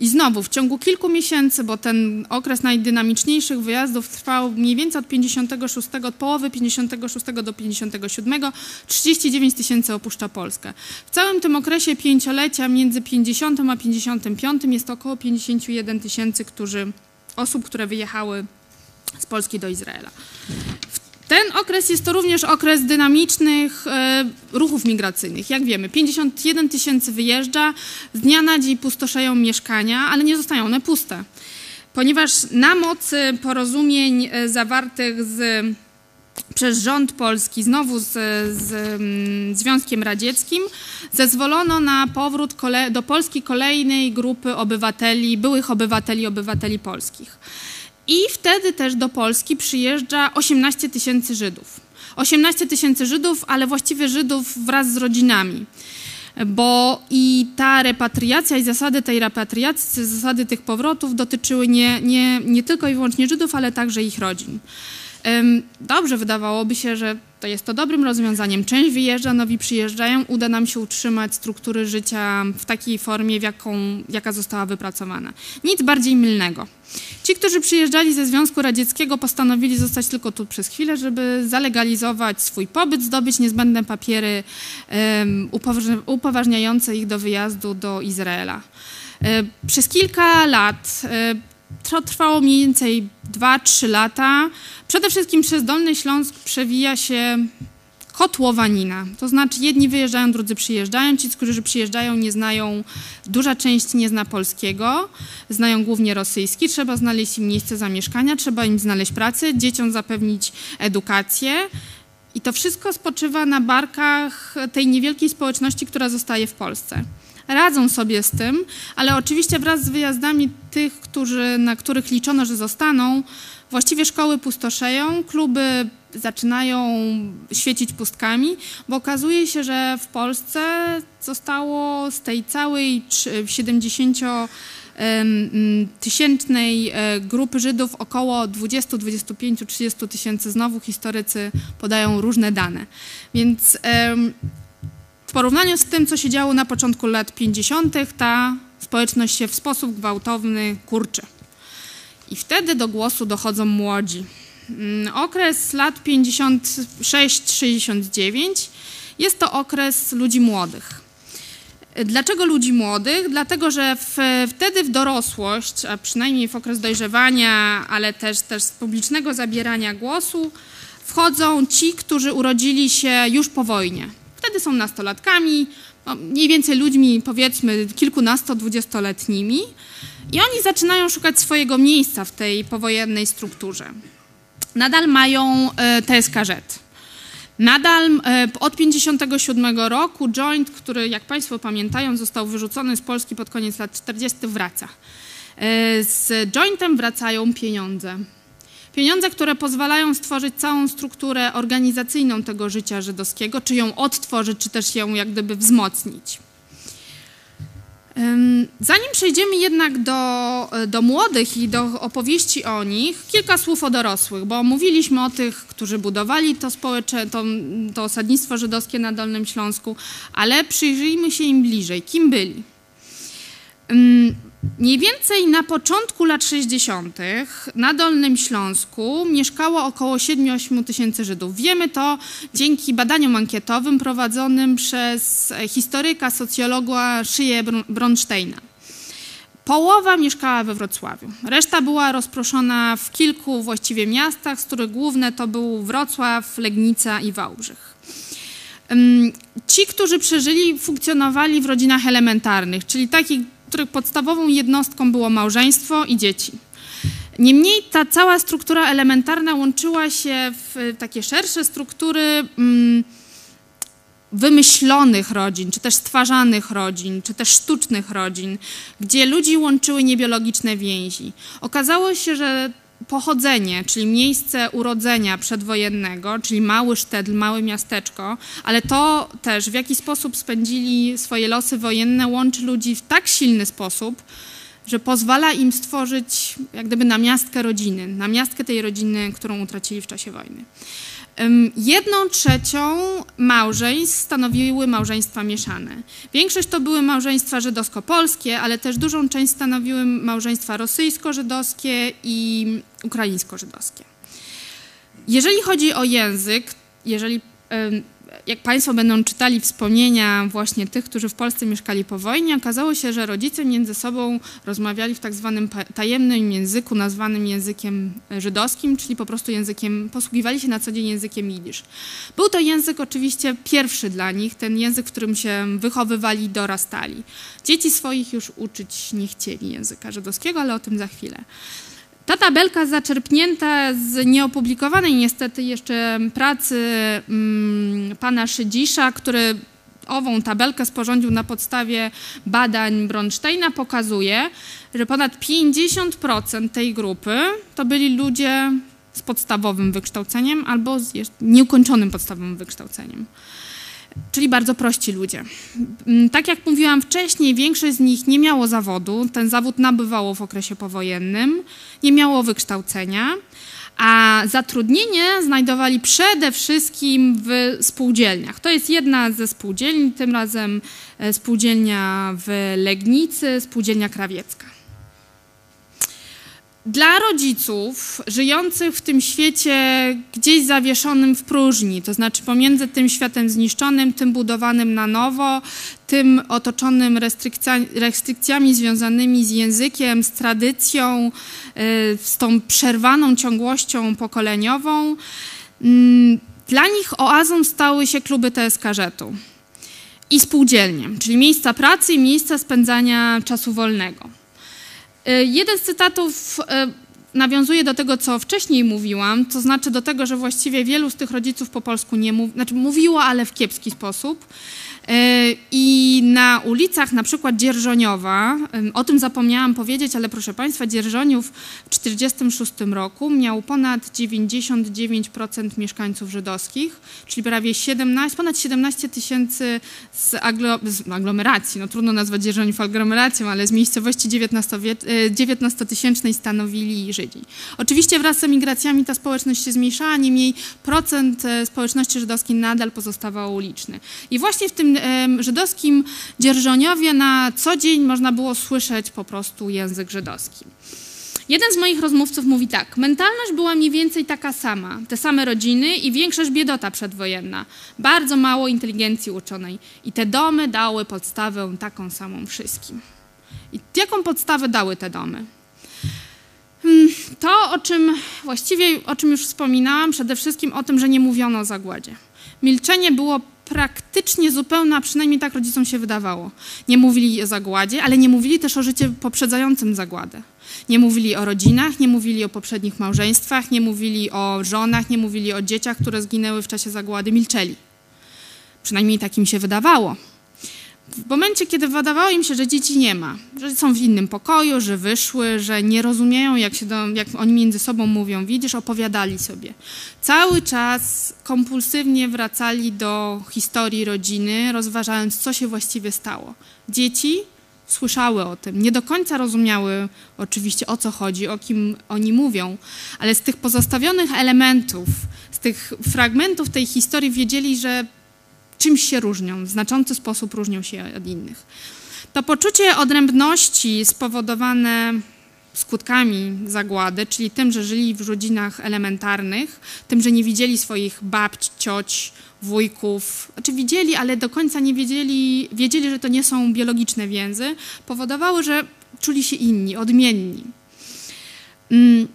I znowu w ciągu kilku miesięcy, bo ten okres najdynamiczniejszych wyjazdów trwał mniej więcej od 56, od połowy 56 do 57, 39 tysięcy opuszcza Polskę. W całym tym okresie pięciolecia między 50 a 55 jest około 51 tysięcy osób, które wyjechały z Polski do Izraela. Ten okres jest to również okres dynamicznych e, ruchów migracyjnych. Jak wiemy, 51 tysięcy wyjeżdża, z dnia na dzień pustoszeją mieszkania, ale nie zostają one puste. Ponieważ na mocy porozumień e, zawartych z, przez rząd polski, znowu z, z mm, Związkiem Radzieckim, zezwolono na powrót do Polski kolejnej grupy obywateli, byłych obywateli, obywateli polskich. I wtedy też do Polski przyjeżdża 18 tysięcy Żydów. 18 tysięcy Żydów, ale właściwie Żydów wraz z rodzinami. bo i ta repatriacja i zasady tej repatriacji, zasady tych powrotów dotyczyły nie, nie, nie tylko i wyłącznie Żydów, ale także ich rodzin. Dobrze, wydawałoby się, że to jest to dobrym rozwiązaniem. Część wyjeżdża, nowi przyjeżdżają, uda nam się utrzymać struktury życia w takiej formie, w jaką, jaka została wypracowana. Nic bardziej mylnego. Ci, którzy przyjeżdżali ze Związku Radzieckiego, postanowili zostać tylko tu przez chwilę, żeby zalegalizować swój pobyt, zdobyć niezbędne papiery upoważniające ich do wyjazdu do Izraela. E, przez kilka lat e, to trwało mniej więcej 2-3 lata. Przede wszystkim przez Dolny Śląsk przewija się kotłowanina. To znaczy jedni wyjeżdżają, drudzy przyjeżdżają. Ci, którzy przyjeżdżają nie znają, duża część nie zna polskiego, znają głównie rosyjski. Trzeba znaleźć im miejsce zamieszkania, trzeba im znaleźć pracę, dzieciom zapewnić edukację. I to wszystko spoczywa na barkach tej niewielkiej społeczności, która zostaje w Polsce radzą sobie z tym, ale oczywiście wraz z wyjazdami tych, którzy, na których liczono, że zostaną, właściwie szkoły pustoszeją, kluby zaczynają świecić pustkami, bo okazuje się, że w Polsce zostało z tej całej 70 tysięcznej e, grupy Żydów około 20, 25, 30 tysięcy. Znowu historycy podają różne dane. Więc w porównaniu z tym, co się działo na początku lat 50., ta społeczność się w sposób gwałtowny kurczy. I wtedy do głosu dochodzą młodzi. Mm, okres lat 56-69 jest to okres ludzi młodych. Dlaczego ludzi młodych? Dlatego, że w, wtedy w dorosłość, a przynajmniej w okres dojrzewania, ale też, też z publicznego zabierania głosu, wchodzą ci, którzy urodzili się już po wojnie. Wtedy są nastolatkami, no, mniej więcej ludźmi powiedzmy kilkunasto-dwudziestoletnimi i oni zaczynają szukać swojego miejsca w tej powojennej strukturze. Nadal mają e, TSKZ. Nadal e, od 1957 roku joint, który jak Państwo pamiętają został wyrzucony z Polski pod koniec lat 40. wraca. E, z jointem wracają pieniądze. Pieniądze, które pozwalają stworzyć całą strukturę organizacyjną tego życia żydowskiego, czy ją odtworzyć, czy też ją jak gdyby wzmocnić. Zanim przejdziemy jednak do, do młodych i do opowieści o nich, kilka słów o dorosłych, bo mówiliśmy o tych, którzy budowali to, społecze, to, to osadnictwo żydowskie na Dolnym Śląsku, ale przyjrzyjmy się im bliżej. Kim byli? Mniej więcej na początku lat 60. na Dolnym Śląsku mieszkało około 7-8 tysięcy Żydów. Wiemy to dzięki badaniom ankietowym prowadzonym przez historyka, socjologa Szyję Bronsteina. Połowa mieszkała we Wrocławiu. Reszta była rozproszona w kilku właściwie miastach, z których główne to był Wrocław, Legnica i Wałbrzych. Ci, którzy przeżyli, funkcjonowali w rodzinach elementarnych, czyli takich których podstawową jednostką było małżeństwo i dzieci. Niemniej ta cała struktura elementarna łączyła się w takie szersze struktury mm, wymyślonych rodzin, czy też stwarzanych rodzin, czy też sztucznych rodzin, gdzie ludzi łączyły niebiologiczne więzi. Okazało się, że pochodzenie, czyli miejsce urodzenia przedwojennego, czyli mały sztedl, małe miasteczko, ale to też w jaki sposób spędzili swoje losy wojenne łączy ludzi w tak silny sposób, że pozwala im stworzyć jak gdyby namiastkę rodziny, namiastkę tej rodziny, którą utracili w czasie wojny. Jedną trzecią małżeństw stanowiły małżeństwa mieszane. Większość to były małżeństwa żydowsko-polskie, ale też dużą część stanowiły małżeństwa rosyjsko-żydowskie i ukraińsko-żydowskie. Jeżeli chodzi o język, jeżeli jak Państwo będą czytali wspomnienia właśnie tych, którzy w Polsce mieszkali po wojnie, okazało się, że rodzice między sobą rozmawiali w tak zwanym tajemnym języku, nazwanym językiem żydowskim, czyli po prostu językiem, posługiwali się na co dzień językiem jidysz. Był to język oczywiście pierwszy dla nich, ten język, w którym się wychowywali i dorastali. Dzieci swoich już uczyć nie chcieli języka żydowskiego, ale o tym za chwilę. Ta tabelka zaczerpnięta z nieopublikowanej niestety jeszcze pracy mm, pana Szydzisza, który ową tabelkę sporządził na podstawie badań Bronsteina, pokazuje, że ponad 50% tej grupy to byli ludzie z podstawowym wykształceniem albo z nieukończonym podstawowym wykształceniem. Czyli bardzo prości ludzie. Mm, tak jak mówiłam wcześniej, większość z nich nie miało zawodu, ten zawód nabywało w okresie powojennym, nie miało wykształcenia, a zatrudnienie znajdowali przede wszystkim w spółdzielniach. To jest jedna ze spółdzielni, tym razem e, spółdzielnia w Legnicy, spółdzielnia krawiecka. Dla rodziców żyjących w tym świecie gdzieś zawieszonym w próżni, to znaczy pomiędzy tym światem zniszczonym, tym budowanym na nowo, tym otoczonym restrykcjami, restrykcjami związanymi z językiem, z tradycją, y, z tą przerwaną ciągłością pokoleniową, mm, dla nich oazą stały się kluby TSK-żetu i spółdzielnie, czyli miejsca pracy i miejsca spędzania czasu wolnego. E, jeden z cytatów e, nawiązuje do tego, co wcześniej mówiłam, to znaczy do tego, że właściwie wielu z tych rodziców po polsku nie mów, znaczy mówiło, ale w kiepski sposób. E, I na ulicach na przykład Dzierżoniowa, o tym zapomniałam powiedzieć, ale proszę Państwa, Dzierżoniów w 1946 roku miał ponad 99% mieszkańców żydowskich, czyli prawie 17, ponad 17 tysięcy z, aglo, z aglomeracji, no trudno nazwać Dzierżoniów aglomeracją, ale z miejscowości XIX-tysięcznej e, stanowili Żydzi. Oczywiście wraz z emigracjami ta społeczność się zmniejszała, niemniej procent e, społeczności żydowskiej nadal pozostawał uliczny. I właśnie w tym żydowskim dzierżoniowie na co dzień można było słyszeć po prostu język żydowski. Jeden z moich rozmówców mówi tak: mentalność była mniej więcej taka sama, te same rodziny i większość biedota przedwojenna, bardzo mało inteligencji uczonej. I te domy dały podstawę taką samą wszystkim. I jaką podstawę dały te domy? Hmm, to, o czym właściwie, o czym już wspominałam, przede wszystkim o tym, że nie mówiono o zagładzie. Milczenie było praktycznie zupełna, przynajmniej tak rodzicom się wydawało. Nie mówili o zagładzie, ale nie mówili też o życiu poprzedzającym zagładę. Nie mówili o rodzinach, nie mówili o poprzednich małżeństwach, nie mówili o żonach, nie mówili o dzieciach, które zginęły w czasie zagłady, milczeli. Przynajmniej tak im się wydawało. W momencie, kiedy wydawało im się, że dzieci nie ma, że są w innym pokoju, że wyszły, że nie rozumieją, jak, się do, jak oni między sobą mówią, widzisz, opowiadali sobie. Cały czas kompulsywnie wracali do historii rodziny, rozważając, co się właściwie stało. Dzieci słyszały o tym, nie do końca rozumiały oczywiście o co chodzi, o kim oni mówią, ale z tych pozostawionych elementów, z tych fragmentów tej historii wiedzieli, że czymś się różnią, w znaczący sposób różnią się od innych. To poczucie odrębności spowodowane skutkami zagłady, czyli tym, że żyli w rodzinach elementarnych, tym, że nie widzieli swoich babć, cioć, wujków, znaczy widzieli, ale do końca nie wiedzieli, wiedzieli, że to nie są biologiczne więzy, powodowały, że czuli się inni, odmienni. Mm,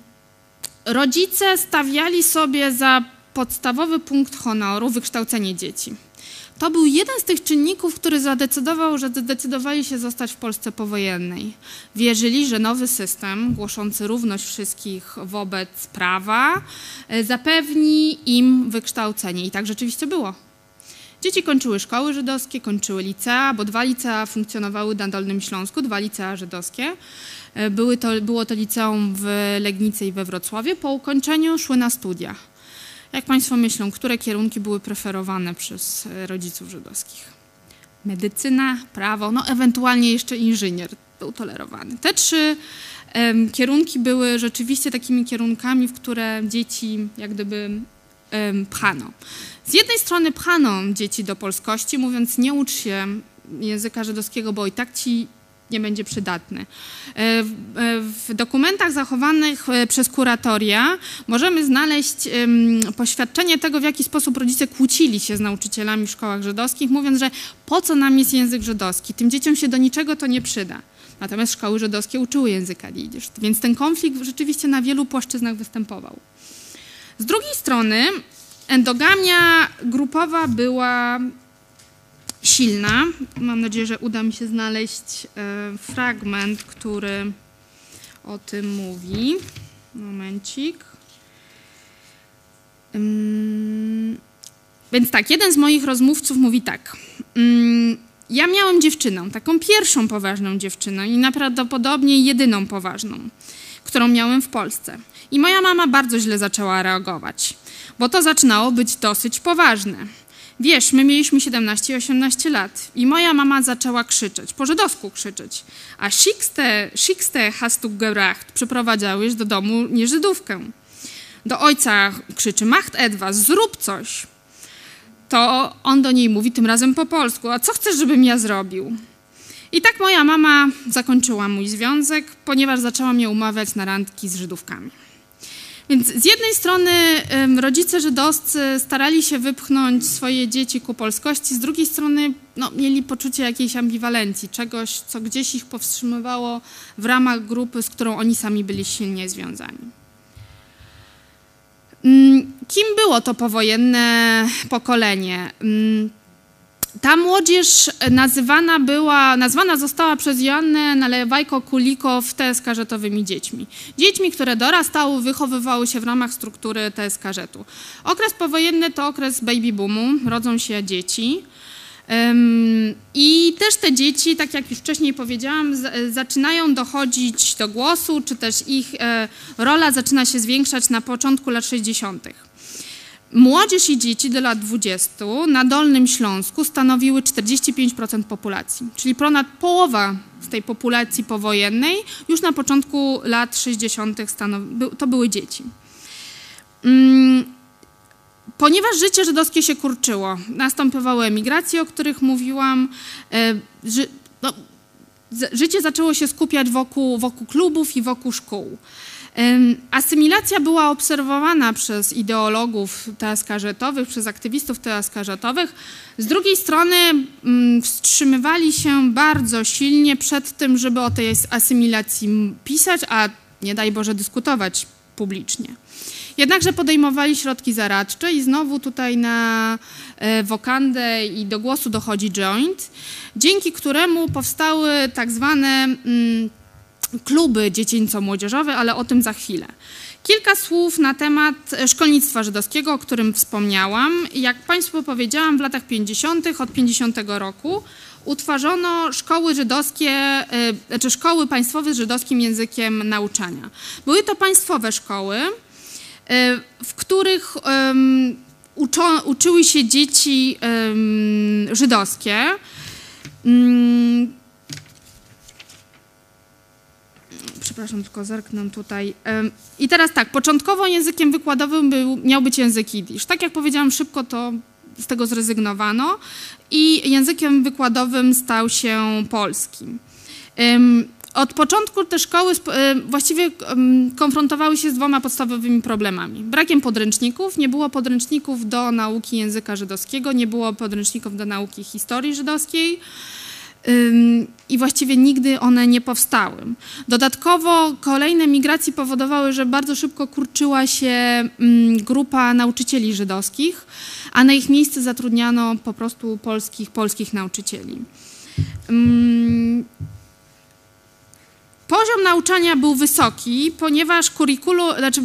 rodzice stawiali sobie za podstawowy punkt honoru wykształcenie dzieci. To był jeden z tych czynników, który zadecydował, że zdecydowali się zostać w Polsce powojennej. Wierzyli, że nowy system głoszący równość wszystkich wobec prawa e, zapewni im wykształcenie. I tak rzeczywiście było. Dzieci kończyły szkoły żydowskie, kończyły licea, bo dwa licea funkcjonowały na Dolnym Śląsku, dwa licea żydowskie. E, były to, było to liceum w Legnicy i we Wrocławiu. Po ukończeniu szły na studia. Jak Państwo myślą, które kierunki były preferowane przez e, rodziców żydowskich? Medycyna, prawo, no ewentualnie jeszcze inżynier był tolerowany. Te trzy um, kierunki były rzeczywiście takimi kierunkami, w które dzieci jak gdyby um, pchano. Z jednej strony pchano dzieci do polskości, mówiąc nie ucz się języka żydowskiego, bo i tak ci nie będzie przydatny. E, e, w dokumentach zachowanych e, przez kuratoria możemy znaleźć poświadczenie tego, w jaki sposób rodzice kłócili się z nauczycielami w szkołach żydowskich, mówiąc, że po co nam jest język żydowski, tym dzieciom się do niczego to nie przyda. Natomiast szkoły żydowskie uczyły języka jidysz, więc ten konflikt rzeczywiście na wielu płaszczyznach występował. Z drugiej strony endogamia grupowa była silna. Mam nadzieję, że uda mi się znaleźć e, fragment, który o tym mówi. Momencik. Więc tak, jeden z moich rozmówców mówi tak. Ja miałem dziewczynę, taką pierwszą poważną dziewczynę i najprawdopodobniej jedyną poważną, którą miałem w Polsce. I moja mama bardzo źle zaczęła reagować, bo to zaczynało być dosyć poważne. Wiesz, my mieliśmy 17 i 18 lat i moja mama zaczęła krzyczeć, po żydowsku krzyczeć. A Schickste hast du gebracht, przyprowadzałeś do domu nieżydówkę. Do ojca krzyczy, macht etwas, zrób coś. To on do niej mówi tym razem po polsku, a co chcesz, żebym ja zrobił? I tak moja mama zakończyła mój związek, ponieważ zaczęła mnie umawiać na randki z Żydówkami. Więc z jednej strony rodzice żydowscy starali się wypchnąć swoje dzieci ku polskości, z drugiej strony no, mieli poczucie jakiejś ambiwalencji, czegoś, co gdzieś ich powstrzymywało w ramach grupy, z którą oni sami byli silnie związani. Mm, kim było to powojenne pokolenie? Ta młodzież nazywana była, nazwana została przez Joannę Nalewajko-Kulikow TSK-żetowymi dziećmi. Dziećmi, które dorastały, wychowywały się w ramach struktury TSK-żetu. Okres powojenny to okres baby boomu, rodzą się dzieci. I też te dzieci, tak jak już wcześniej powiedziałam, zaczynają dochodzić do głosu, czy też ich e, rola zaczyna się zwiększać na początku lat 60. Młodzież i dzieci do lat 20 na Dolnym Śląsku stanowiły 45% populacji, czyli ponad połowa z tej populacji powojennej już na początku lat 60. to były dzieci. Mm, ponieważ życie żydowskie się kurczyło, następowały emigracje, o których mówiłam, e, no, życie zaczęło się skupiać wokół, wokół klubów i wokół szkół. Asymilacja była obserwowana przez ideologów teaskarżetowych, przez aktywistów teaskarżetowych. Z drugiej strony mm, wstrzymywali się bardzo silnie przed tym, żeby o tej asymilacji pisać, a nie daj Boże dyskutować publicznie. Jednakże podejmowali środki zaradcze i znowu tutaj na e, wokandę i do głosu dochodzi joint, dzięki któremu powstały tak zwane mm, kluby dziecięco-młodzieżowe, ale o tym za chwilę. Kilka słów na temat szkolnictwa żydowskiego, o którym wspomniałam. Jak Państwu powiedziałam, w latach 50., od 50 roku utworzono szkoły żydowskie, e, znaczy szkoły państwowe z żydowskim językiem nauczania. Były to państwowe szkoły, e, w których uczo, uczyły się dzieci żydowskie. Um, przepraszam, tylko zerknę tutaj. I teraz tak, początkowo językiem wykładowym był, miał być język jidysz. Tak jak powiedziałam szybko, to z tego zrezygnowano i językiem wykładowym stał się polski. Od początku te szkoły właściwie konfrontowały się z dwoma podstawowymi problemami. Brakiem podręczników, nie było podręczników do nauki języka żydowskiego, nie było podręczników do nauki historii żydowskiej, i właściwie nigdy one nie powstały. Dodatkowo kolejne migracje powodowały, że bardzo szybko kurczyła się grupa nauczycieli żydowskich, a na ich miejsce zatrudniano po prostu polskich, polskich nauczycieli. Poziom nauczania był wysoki, ponieważ kurikulu, znaczy,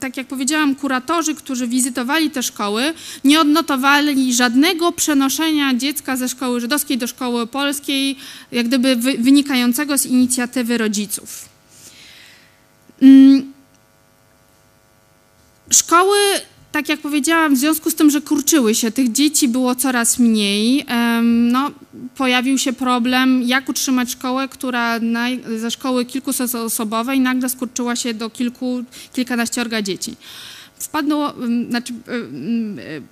tak jak powiedziałam, kuratorzy, którzy wizytowali te szkoły, nie odnotowali żadnego przenoszenia dziecka ze szkoły żydowskiej do szkoły polskiej, jak gdyby wynikającego z inicjatywy rodziców. Szkoły tak jak powiedziałam, w związku z tym, że kurczyły się, tych dzieci było coraz mniej, no, pojawił się problem, jak utrzymać szkołę, która na, ze szkoły kilkusetosobowej nagle skurczyła się do kilku, kilkanaściorga dzieci. Znaczy,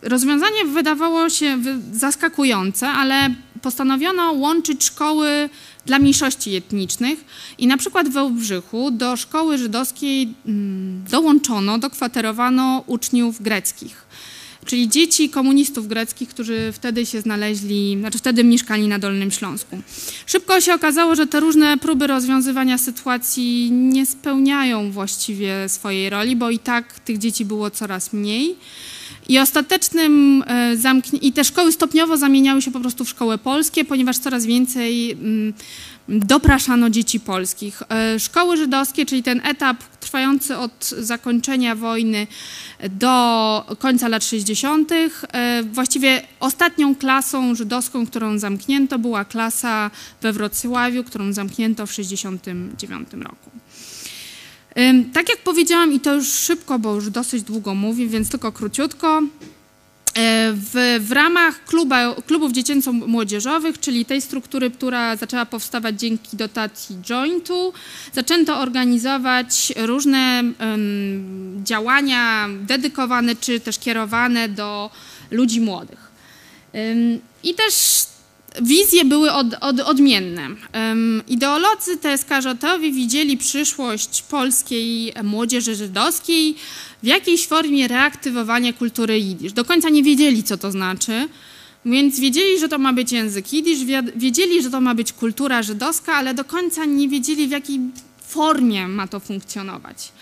rozwiązanie wydawało się zaskakujące, ale postanowiono łączyć szkoły dla mniejszości etnicznych i na przykład we Wbrzychu do szkoły żydowskiej dołączono, dokwaterowano uczniów greckich, czyli dzieci komunistów greckich, którzy wtedy się znaleźli, znaczy wtedy mieszkali na Dolnym Śląsku. Szybko się okazało, że te różne próby rozwiązywania sytuacji nie spełniają właściwie swojej roli, bo i tak tych dzieci było coraz mniej. I ostatecznym e, zamknięciem, i te szkoły stopniowo zamieniały się po prostu w szkoły polskie, ponieważ coraz więcej mm, dopraszano dzieci polskich. E, szkoły żydowskie, czyli ten etap trwający od zakończenia wojny do końca lat 60., e, właściwie ostatnią klasą żydowską, którą zamknięto, była klasa we Wrocławiu, którą zamknięto w 1969 roku. Tak jak powiedziałam, i to już szybko, bo już dosyć długo mówię, więc tylko króciutko. W, w ramach kluba, klubów dziecięco-młodzieżowych, czyli tej struktury, która zaczęła powstawać dzięki dotacji jointu, zaczęto organizować różne um, działania dedykowane czy też kierowane do ludzi młodych. Um, I też wizje były od, od, odmienne. Ideolodzy TSK Rzotowi widzieli przyszłość polskiej młodzieży żydowskiej w jakiejś formie reaktywowania kultury jidysz. Do końca nie wiedzieli, co to znaczy, więc wiedzieli, że to ma być język jidysz, wiedzieli, że to ma być kultura żydowska, ale do końca nie wiedzieli, w jakiej formie ma to funkcjonować.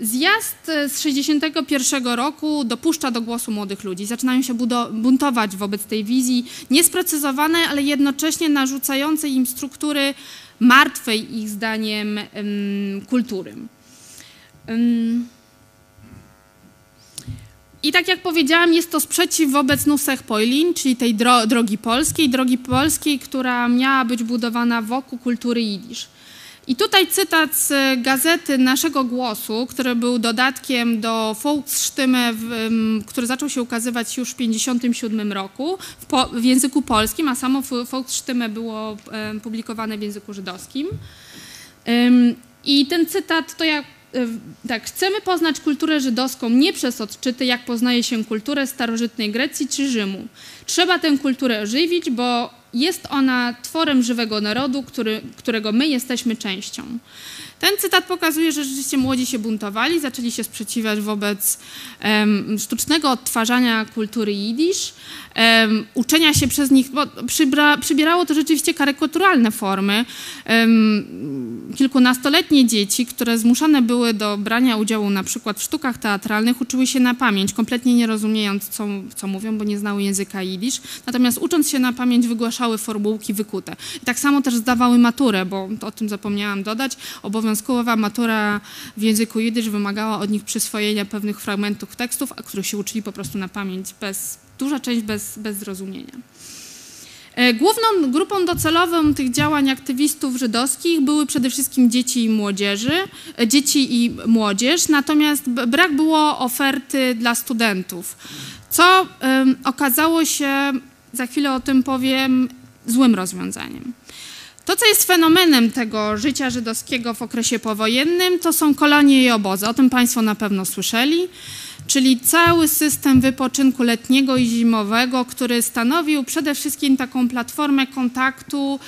Zjazd z 1961 roku dopuszcza do głosu młodych ludzi. Zaczynają się buntować wobec tej wizji niesprecyzowanej, ale jednocześnie narzucającej im struktury martwej ich zdaniem kultury. I tak jak powiedziałam, jest to sprzeciw wobec Nusech Poilin, czyli tej dro drogi polskiej, drogi polskiej, która miała być budowana wokół kultury jidysz. I tutaj cytat z gazety Naszego Głosu, który był dodatkiem do Volksstimme, który zaczął się ukazywać już w 1957 roku w, po, w języku polskim, a samo Volksstimme było publikowane w języku żydowskim. I ten cytat to jak tak, chcemy poznać kulturę żydowską nie przez odczyty, jak poznaje się kulturę starożytnej Grecji czy Rzymu. Trzeba tę kulturę ożywić, bo jest ona tworem żywego narodu, który, którego my jesteśmy częścią. Ten cytat pokazuje, że rzeczywiście młodzi się buntowali, zaczęli się sprzeciwiać wobec um, sztucznego odtwarzania kultury jidysz, um, uczenia się przez nich, bo przybra, przybierało to rzeczywiście karykaturalne formy. Um, kilkunastoletnie dzieci, które zmuszane były do brania udziału na przykład w sztukach teatralnych, uczyły się na pamięć, kompletnie nie rozumiejąc, co, co mówią, bo nie znały języka jidysz. Natomiast ucząc się na pamięć, wygłaszały formułki wykute. I tak samo też zdawały maturę, bo o tym zapomniałam dodać. Obowiązkowa matura w języku jidysz wymagała od nich przyswojenia pewnych fragmentów tekstów, a których się uczyli po prostu na pamięć bez duża część bez, bez zrozumienia. E, główną grupą docelową tych działań aktywistów żydowskich były przede wszystkim dzieci i młodzieży, e, dzieci i młodzież, natomiast brak było oferty dla studentów, co okazało się, za chwilę o tym powiem, złym rozwiązaniem. To, co jest fenomenem tego życia żydowskiego w okresie powojennym, to są kolonie i obozy. O tym Państwo na pewno słyszeli czyli cały system wypoczynku letniego i zimowego, który stanowił przede wszystkim taką platformę kontaktu,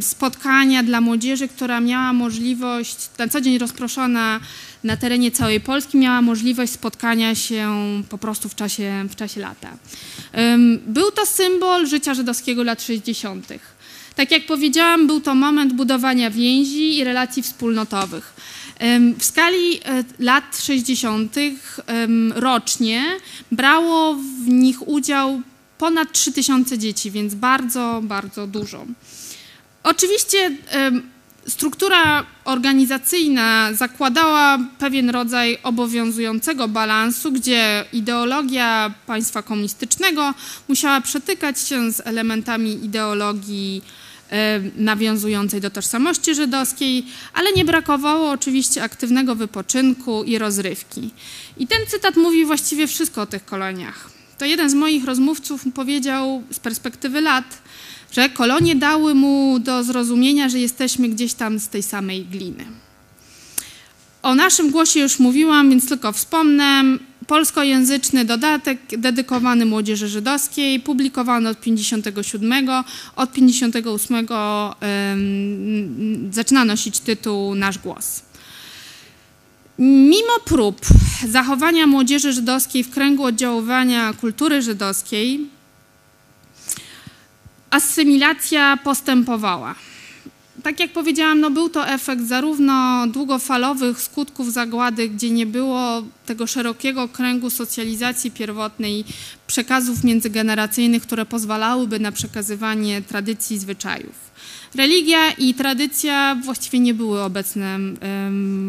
spotkania dla młodzieży, która miała możliwość, na co dzień rozproszona na terenie całej Polski, miała możliwość spotkania się po prostu w czasie, w czasie lata. Był to symbol życia żydowskiego lat 60. Tak jak powiedziałam, był to moment budowania więzi i relacji wspólnotowych. W skali e, lat 60. rocznie brało w nich udział ponad 3000 dzieci, więc bardzo, bardzo dużo. Oczywiście struktura organizacyjna zakładała pewien rodzaj obowiązującego balansu, gdzie ideologia państwa komunistycznego musiała przetykać się z elementami ideologii nawiązującej do tożsamości żydowskiej, ale nie brakowało oczywiście aktywnego wypoczynku i rozrywki. I ten cytat mówi właściwie wszystko o tych koloniach. To jeden z moich rozmówców powiedział z perspektywy lat, że kolonie dały mu do zrozumienia, że jesteśmy gdzieś tam z tej samej gliny. O naszym głosie już mówiłam, więc tylko wspomnę polskojęzyczny dodatek dedykowany młodzieży żydowskiej, publikowany od 57, od 58 um, zaczyna nosić tytuł Nasz Głos. Mimo prób zachowania młodzieży żydowskiej w kręgu oddziaływania kultury żydowskiej, asymilacja postępowała tak jak powiedziałam, no był to efekt zarówno długofalowych skutków zagłady, gdzie nie było tego szerokiego kręgu socjalizacji pierwotnej, przekazów międzygeneracyjnych, które pozwalałyby na przekazywanie tradycji i zwyczajów. Religia i tradycja właściwie nie były obecne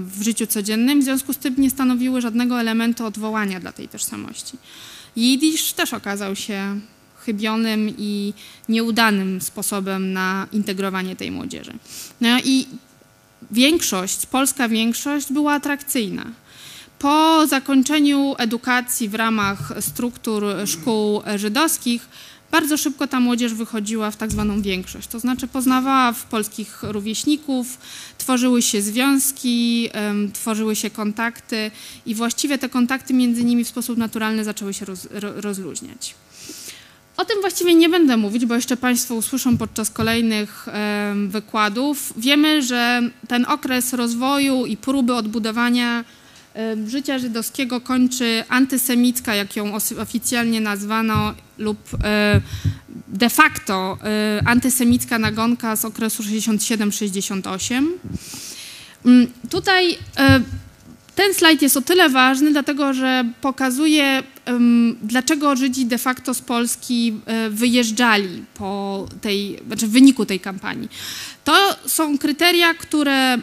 w życiu codziennym, w związku z tym nie stanowiły żadnego elementu odwołania dla tej tożsamości. Jidysz też okazał się chybionym i nieudanym sposobem na integrowanie tej młodzieży. No i większość, polska większość była atrakcyjna. po zakończeniu edukacji w ramach struktur szkół żydowskich bardzo szybko ta młodzież wychodziła w tak zwaną większość, to znaczy poznawała w polskich rówieśników, tworzyły się związki, tworzyły się kontakty i właściwie te kontakty między nimi w sposób naturalny zaczęły się roz, rozluźniać. O tym właściwie nie będę mówić, bo jeszcze Państwo usłyszą podczas kolejnych wykładów. Wiemy, że ten okres rozwoju i próby odbudowania życia żydowskiego kończy antysemicka, jak ją oficjalnie nazwano, lub e, de facto e, antysemicka nagonka z okresu 67-68. Mm, tutaj e, ten slajd jest o tyle ważny, dlatego że pokazuje, dlaczego Żydzi de facto z Polski wyjeżdżali po tej, znaczy w wyniku tej kampanii. To są kryteria, które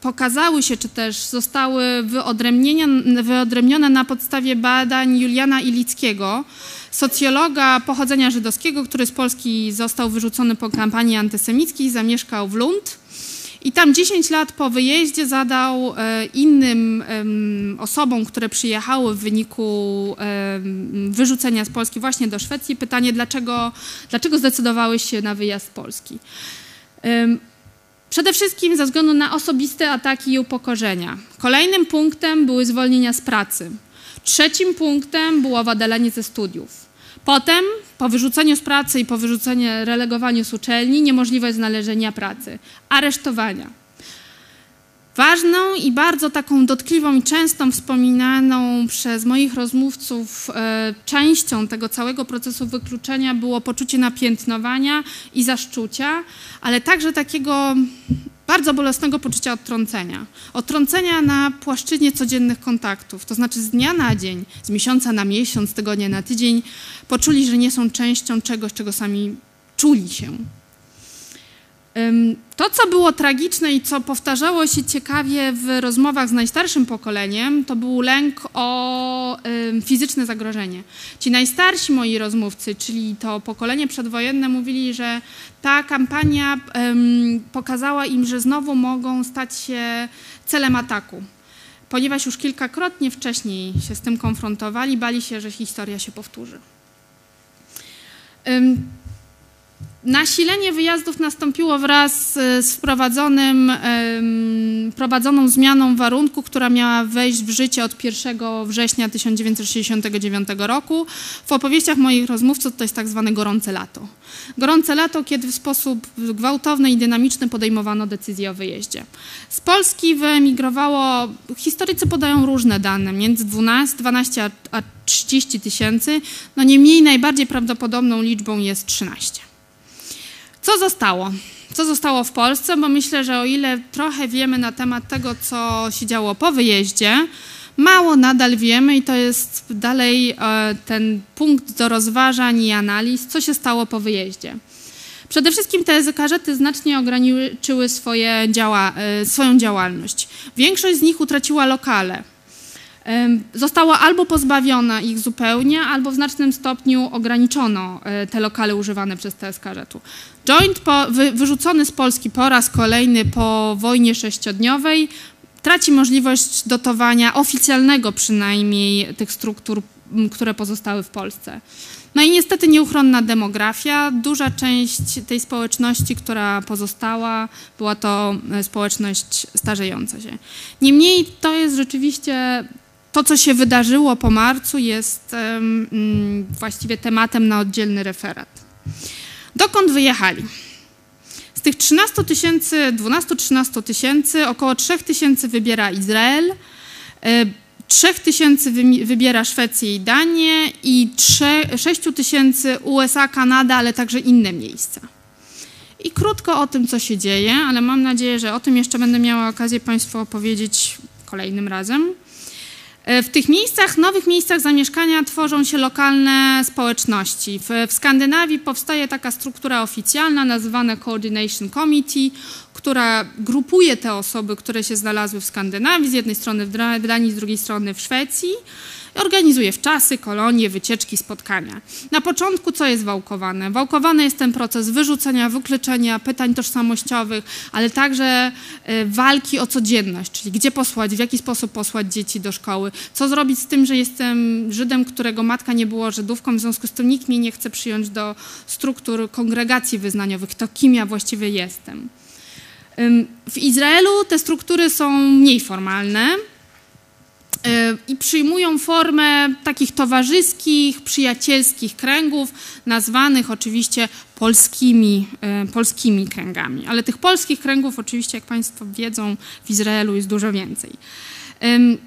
pokazały się, czy też zostały wyodrębnione, wyodrębnione na podstawie badań Juliana Ilickiego, socjologa pochodzenia żydowskiego, który z Polski został wyrzucony po kampanii antysemickiej, zamieszkał w Lund. I tam 10 lat po wyjeździe zadał e, innym osobom, które przyjechały w wyniku wyrzucenia z Polski właśnie do Szwecji, pytanie, dlaczego, dlaczego zdecydowały się na wyjazd z Polski. Przede wszystkim ze względu na osobiste ataki i upokorzenia. Kolejnym punktem były zwolnienia z pracy. Trzecim punktem było wadalenie ze studiów. Potem, po wyrzuceniu z pracy i po wyrzuceniu, relegowaniu z uczelni, niemożliwość znalezienia pracy, aresztowania. Ważną i bardzo taką dotkliwą i częstą wspominaną przez moich rozmówców e, częścią tego całego procesu wykluczenia było poczucie napiętnowania i zaszczucia, ale także takiego bardzo bolesnego poczucia odtrącenia. Odtrącenia na płaszczyźnie codziennych kontaktów, to znaczy z dnia na dzień, z miesiąca na miesiąc, z tygodnia na tydzień, poczuli, że nie są częścią czegoś, czego sami czuli się. To, co było tragiczne i co powtarzało się ciekawie w rozmowach z najstarszym pokoleniem, to był lęk o fizyczne zagrożenie. Ci najstarsi moi rozmówcy, czyli to pokolenie przedwojenne, mówili, że ta kampania pokazała im, że znowu mogą stać się celem ataku. Ponieważ już kilkakrotnie wcześniej się z tym konfrontowali, bali się, że historia się powtórzy. Nasilenie wyjazdów nastąpiło wraz z wprowadzonym, zmianą warunku, która miała wejść w życie od 1 września 1969 roku. W opowieściach moich rozmówców to jest tak zwane gorące lato. Gorące lato, kiedy w sposób gwałtowny i dynamiczny podejmowano decyzję o wyjeździe. Z Polski wyemigrowało, historycy podają różne dane, między 12, 12 a 30 tysięcy, no niemniej najbardziej prawdopodobną liczbą jest 13. Co zostało? Co zostało w Polsce? Bo myślę, że o ile trochę wiemy na temat tego, co się działo po wyjeździe, mało nadal wiemy i to jest dalej e, ten punkt do rozważań i analiz, co się stało po wyjeździe. Przede wszystkim te ZKŻ znacznie ograniczyły swoje działa, e, swoją działalność. Większość z nich utraciła lokale. Została albo pozbawiona ich zupełnie, albo w znacznym stopniu ograniczono e, te lokale używane przez TSKŻ-u. Joint po, wy, wyrzucony z Polski po raz kolejny po wojnie sześciodniowej traci możliwość dotowania oficjalnego przynajmniej tych struktur, które pozostały w Polsce. No i niestety nieuchronna demografia. Duża część tej społeczności, która pozostała, była to e, społeczność starzejąca się. Niemniej to jest rzeczywiście to, co się wydarzyło po marcu, jest um, właściwie tematem na oddzielny referat. Dokąd wyjechali? Z tych 13 tysięcy, 12-13 tysięcy, około 3 tysięcy wybiera Izrael, 3 e, tysięcy wybiera Szwecję i Danię i 6 tysięcy USA, Kanada, ale także inne miejsca. I krótko o tym, co się dzieje, ale mam nadzieję, że o tym jeszcze będę miała okazję Państwu opowiedzieć kolejnym razem. E, w tych miejscach, nowych miejscach zamieszkania tworzą się lokalne społeczności. W, w, Skandynawii powstaje taka struktura oficjalna nazywana Coordination Committee, która grupuje te osoby, które się znalazły w Skandynawii, z jednej strony w Danii, z drugiej strony w Szwecji. Organizuje wczasy, kolonie, wycieczki, spotkania. Na początku co jest wałkowane? Wałkowany jest ten proces wyrzucenia, wykluczenia, pytań tożsamościowych, ale także e, walki o codzienność, czyli gdzie posłać, w jaki sposób posłać dzieci do szkoły, co zrobić z tym, że jestem Żydem, którego matka nie była Żydówką, w związku z tym nikt mnie nie chce przyjąć do struktur kongregacji wyznaniowych, to kim ja właściwie jestem. W Izraelu te struktury są mniej formalne, i przyjmują formę takich towarzyskich, przyjacielskich kręgów, nazwanych oczywiście polskimi, e, polskimi kręgami. Ale tych polskich kręgów oczywiście, jak Państwo wiedzą, w Izraelu jest dużo więcej.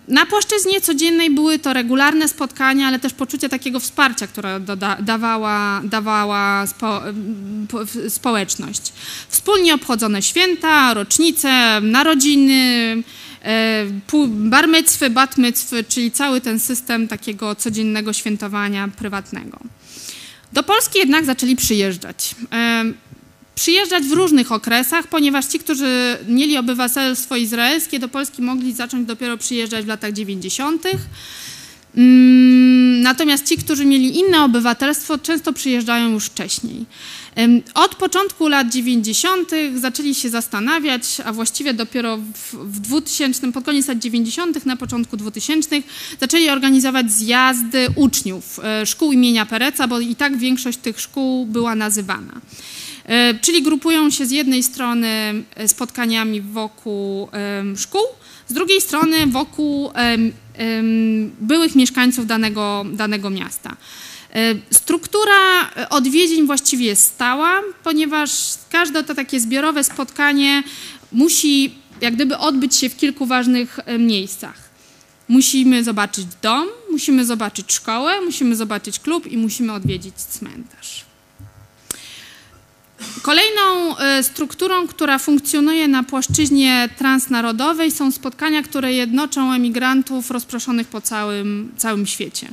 Na płaszczyźnie codziennej były to regularne spotkania, ale też poczucie takiego wsparcia, które dawała, dawała spo, społeczność. Wspólnie obchodzone święta, rocznice, narodziny, E, barmycwy, batmycwy, czyli cały ten system takiego codziennego świętowania prywatnego. Do Polski jednak zaczęli przyjeżdżać. E, przyjeżdżać w różnych okresach, ponieważ ci, którzy mieli obywatelstwo izraelskie, do Polski mogli zacząć dopiero przyjeżdżać w latach 90. Mm, natomiast ci, którzy mieli inne obywatelstwo, często przyjeżdżają już wcześniej. Od początku lat 90. zaczęli się zastanawiać, a właściwie dopiero w, w 2000, pod koniec lat 90., na początku 2000 zaczęli organizować zjazdy uczniów e, szkół imienia Pereca, bo i tak większość tych szkół była nazywana. E, czyli grupują się z jednej strony e, spotkaniami wokół szkół, z drugiej strony wokół byłych mieszkańców danego, danego miasta. Struktura odwiedzin właściwie jest stała, ponieważ każde to takie zbiorowe spotkanie musi jak gdyby odbyć się w kilku ważnych e, miejscach. Musimy zobaczyć dom, musimy zobaczyć szkołę, musimy zobaczyć klub i musimy odwiedzić cmentarz. Kolejną e, strukturą, która funkcjonuje na płaszczyźnie transnarodowej są spotkania, które jednoczą emigrantów rozproszonych po całym, całym świecie.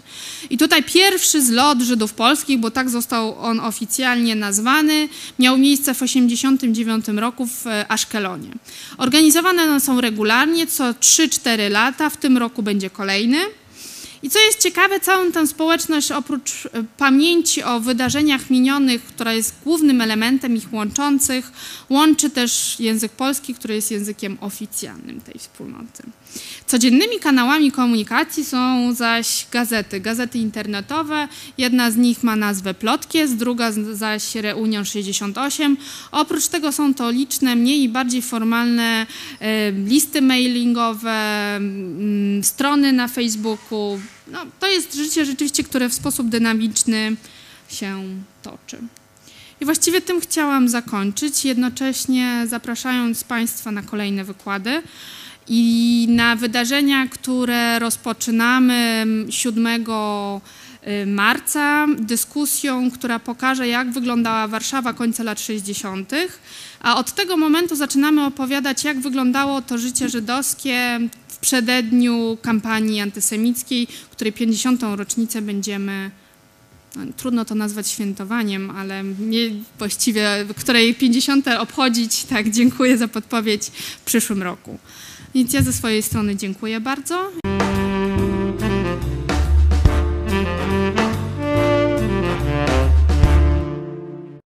I tutaj pierwszy zlot Żydów polskich, bo tak został on oficjalnie nazwany, miał miejsce w 1989 roku w e, Aszkelonie. Organizowane one są regularnie, co 3-4 lata, w tym roku będzie kolejny. I co jest ciekawe, całą tę społeczność oprócz e, pamięci o wydarzeniach minionych, która jest głównym elementem ich łączących, łączy też język polski, który jest językiem oficjalnym tej wspólnoty. Codziennymi kanałami komunikacji są zaś gazety, gazety internetowe. Jedna z nich ma nazwę Plotkies, druga zaś Reunion 68. Oprócz tego są to liczne, mniej i bardziej formalne listy mailingowe, strony na Facebooku. No, to jest życie rzeczywiście, które w sposób dynamiczny się toczy. I właściwie tym chciałam zakończyć, jednocześnie zapraszając Państwa na kolejne wykłady. I na wydarzenia, które rozpoczynamy 7 y, marca, dyskusją, która pokaże, jak wyglądała Warszawa końca lat 60., a od tego momentu zaczynamy opowiadać, jak wyglądało to życie żydowskie w przededniu kampanii antysemickiej, której 50. rocznicę będziemy no, trudno to nazwać świętowaniem, ale nie właściwie, której 50. obchodzić, tak, dziękuję za podpowiedź w przyszłym roku. Więc ja ze swojej strony dziękuję bardzo.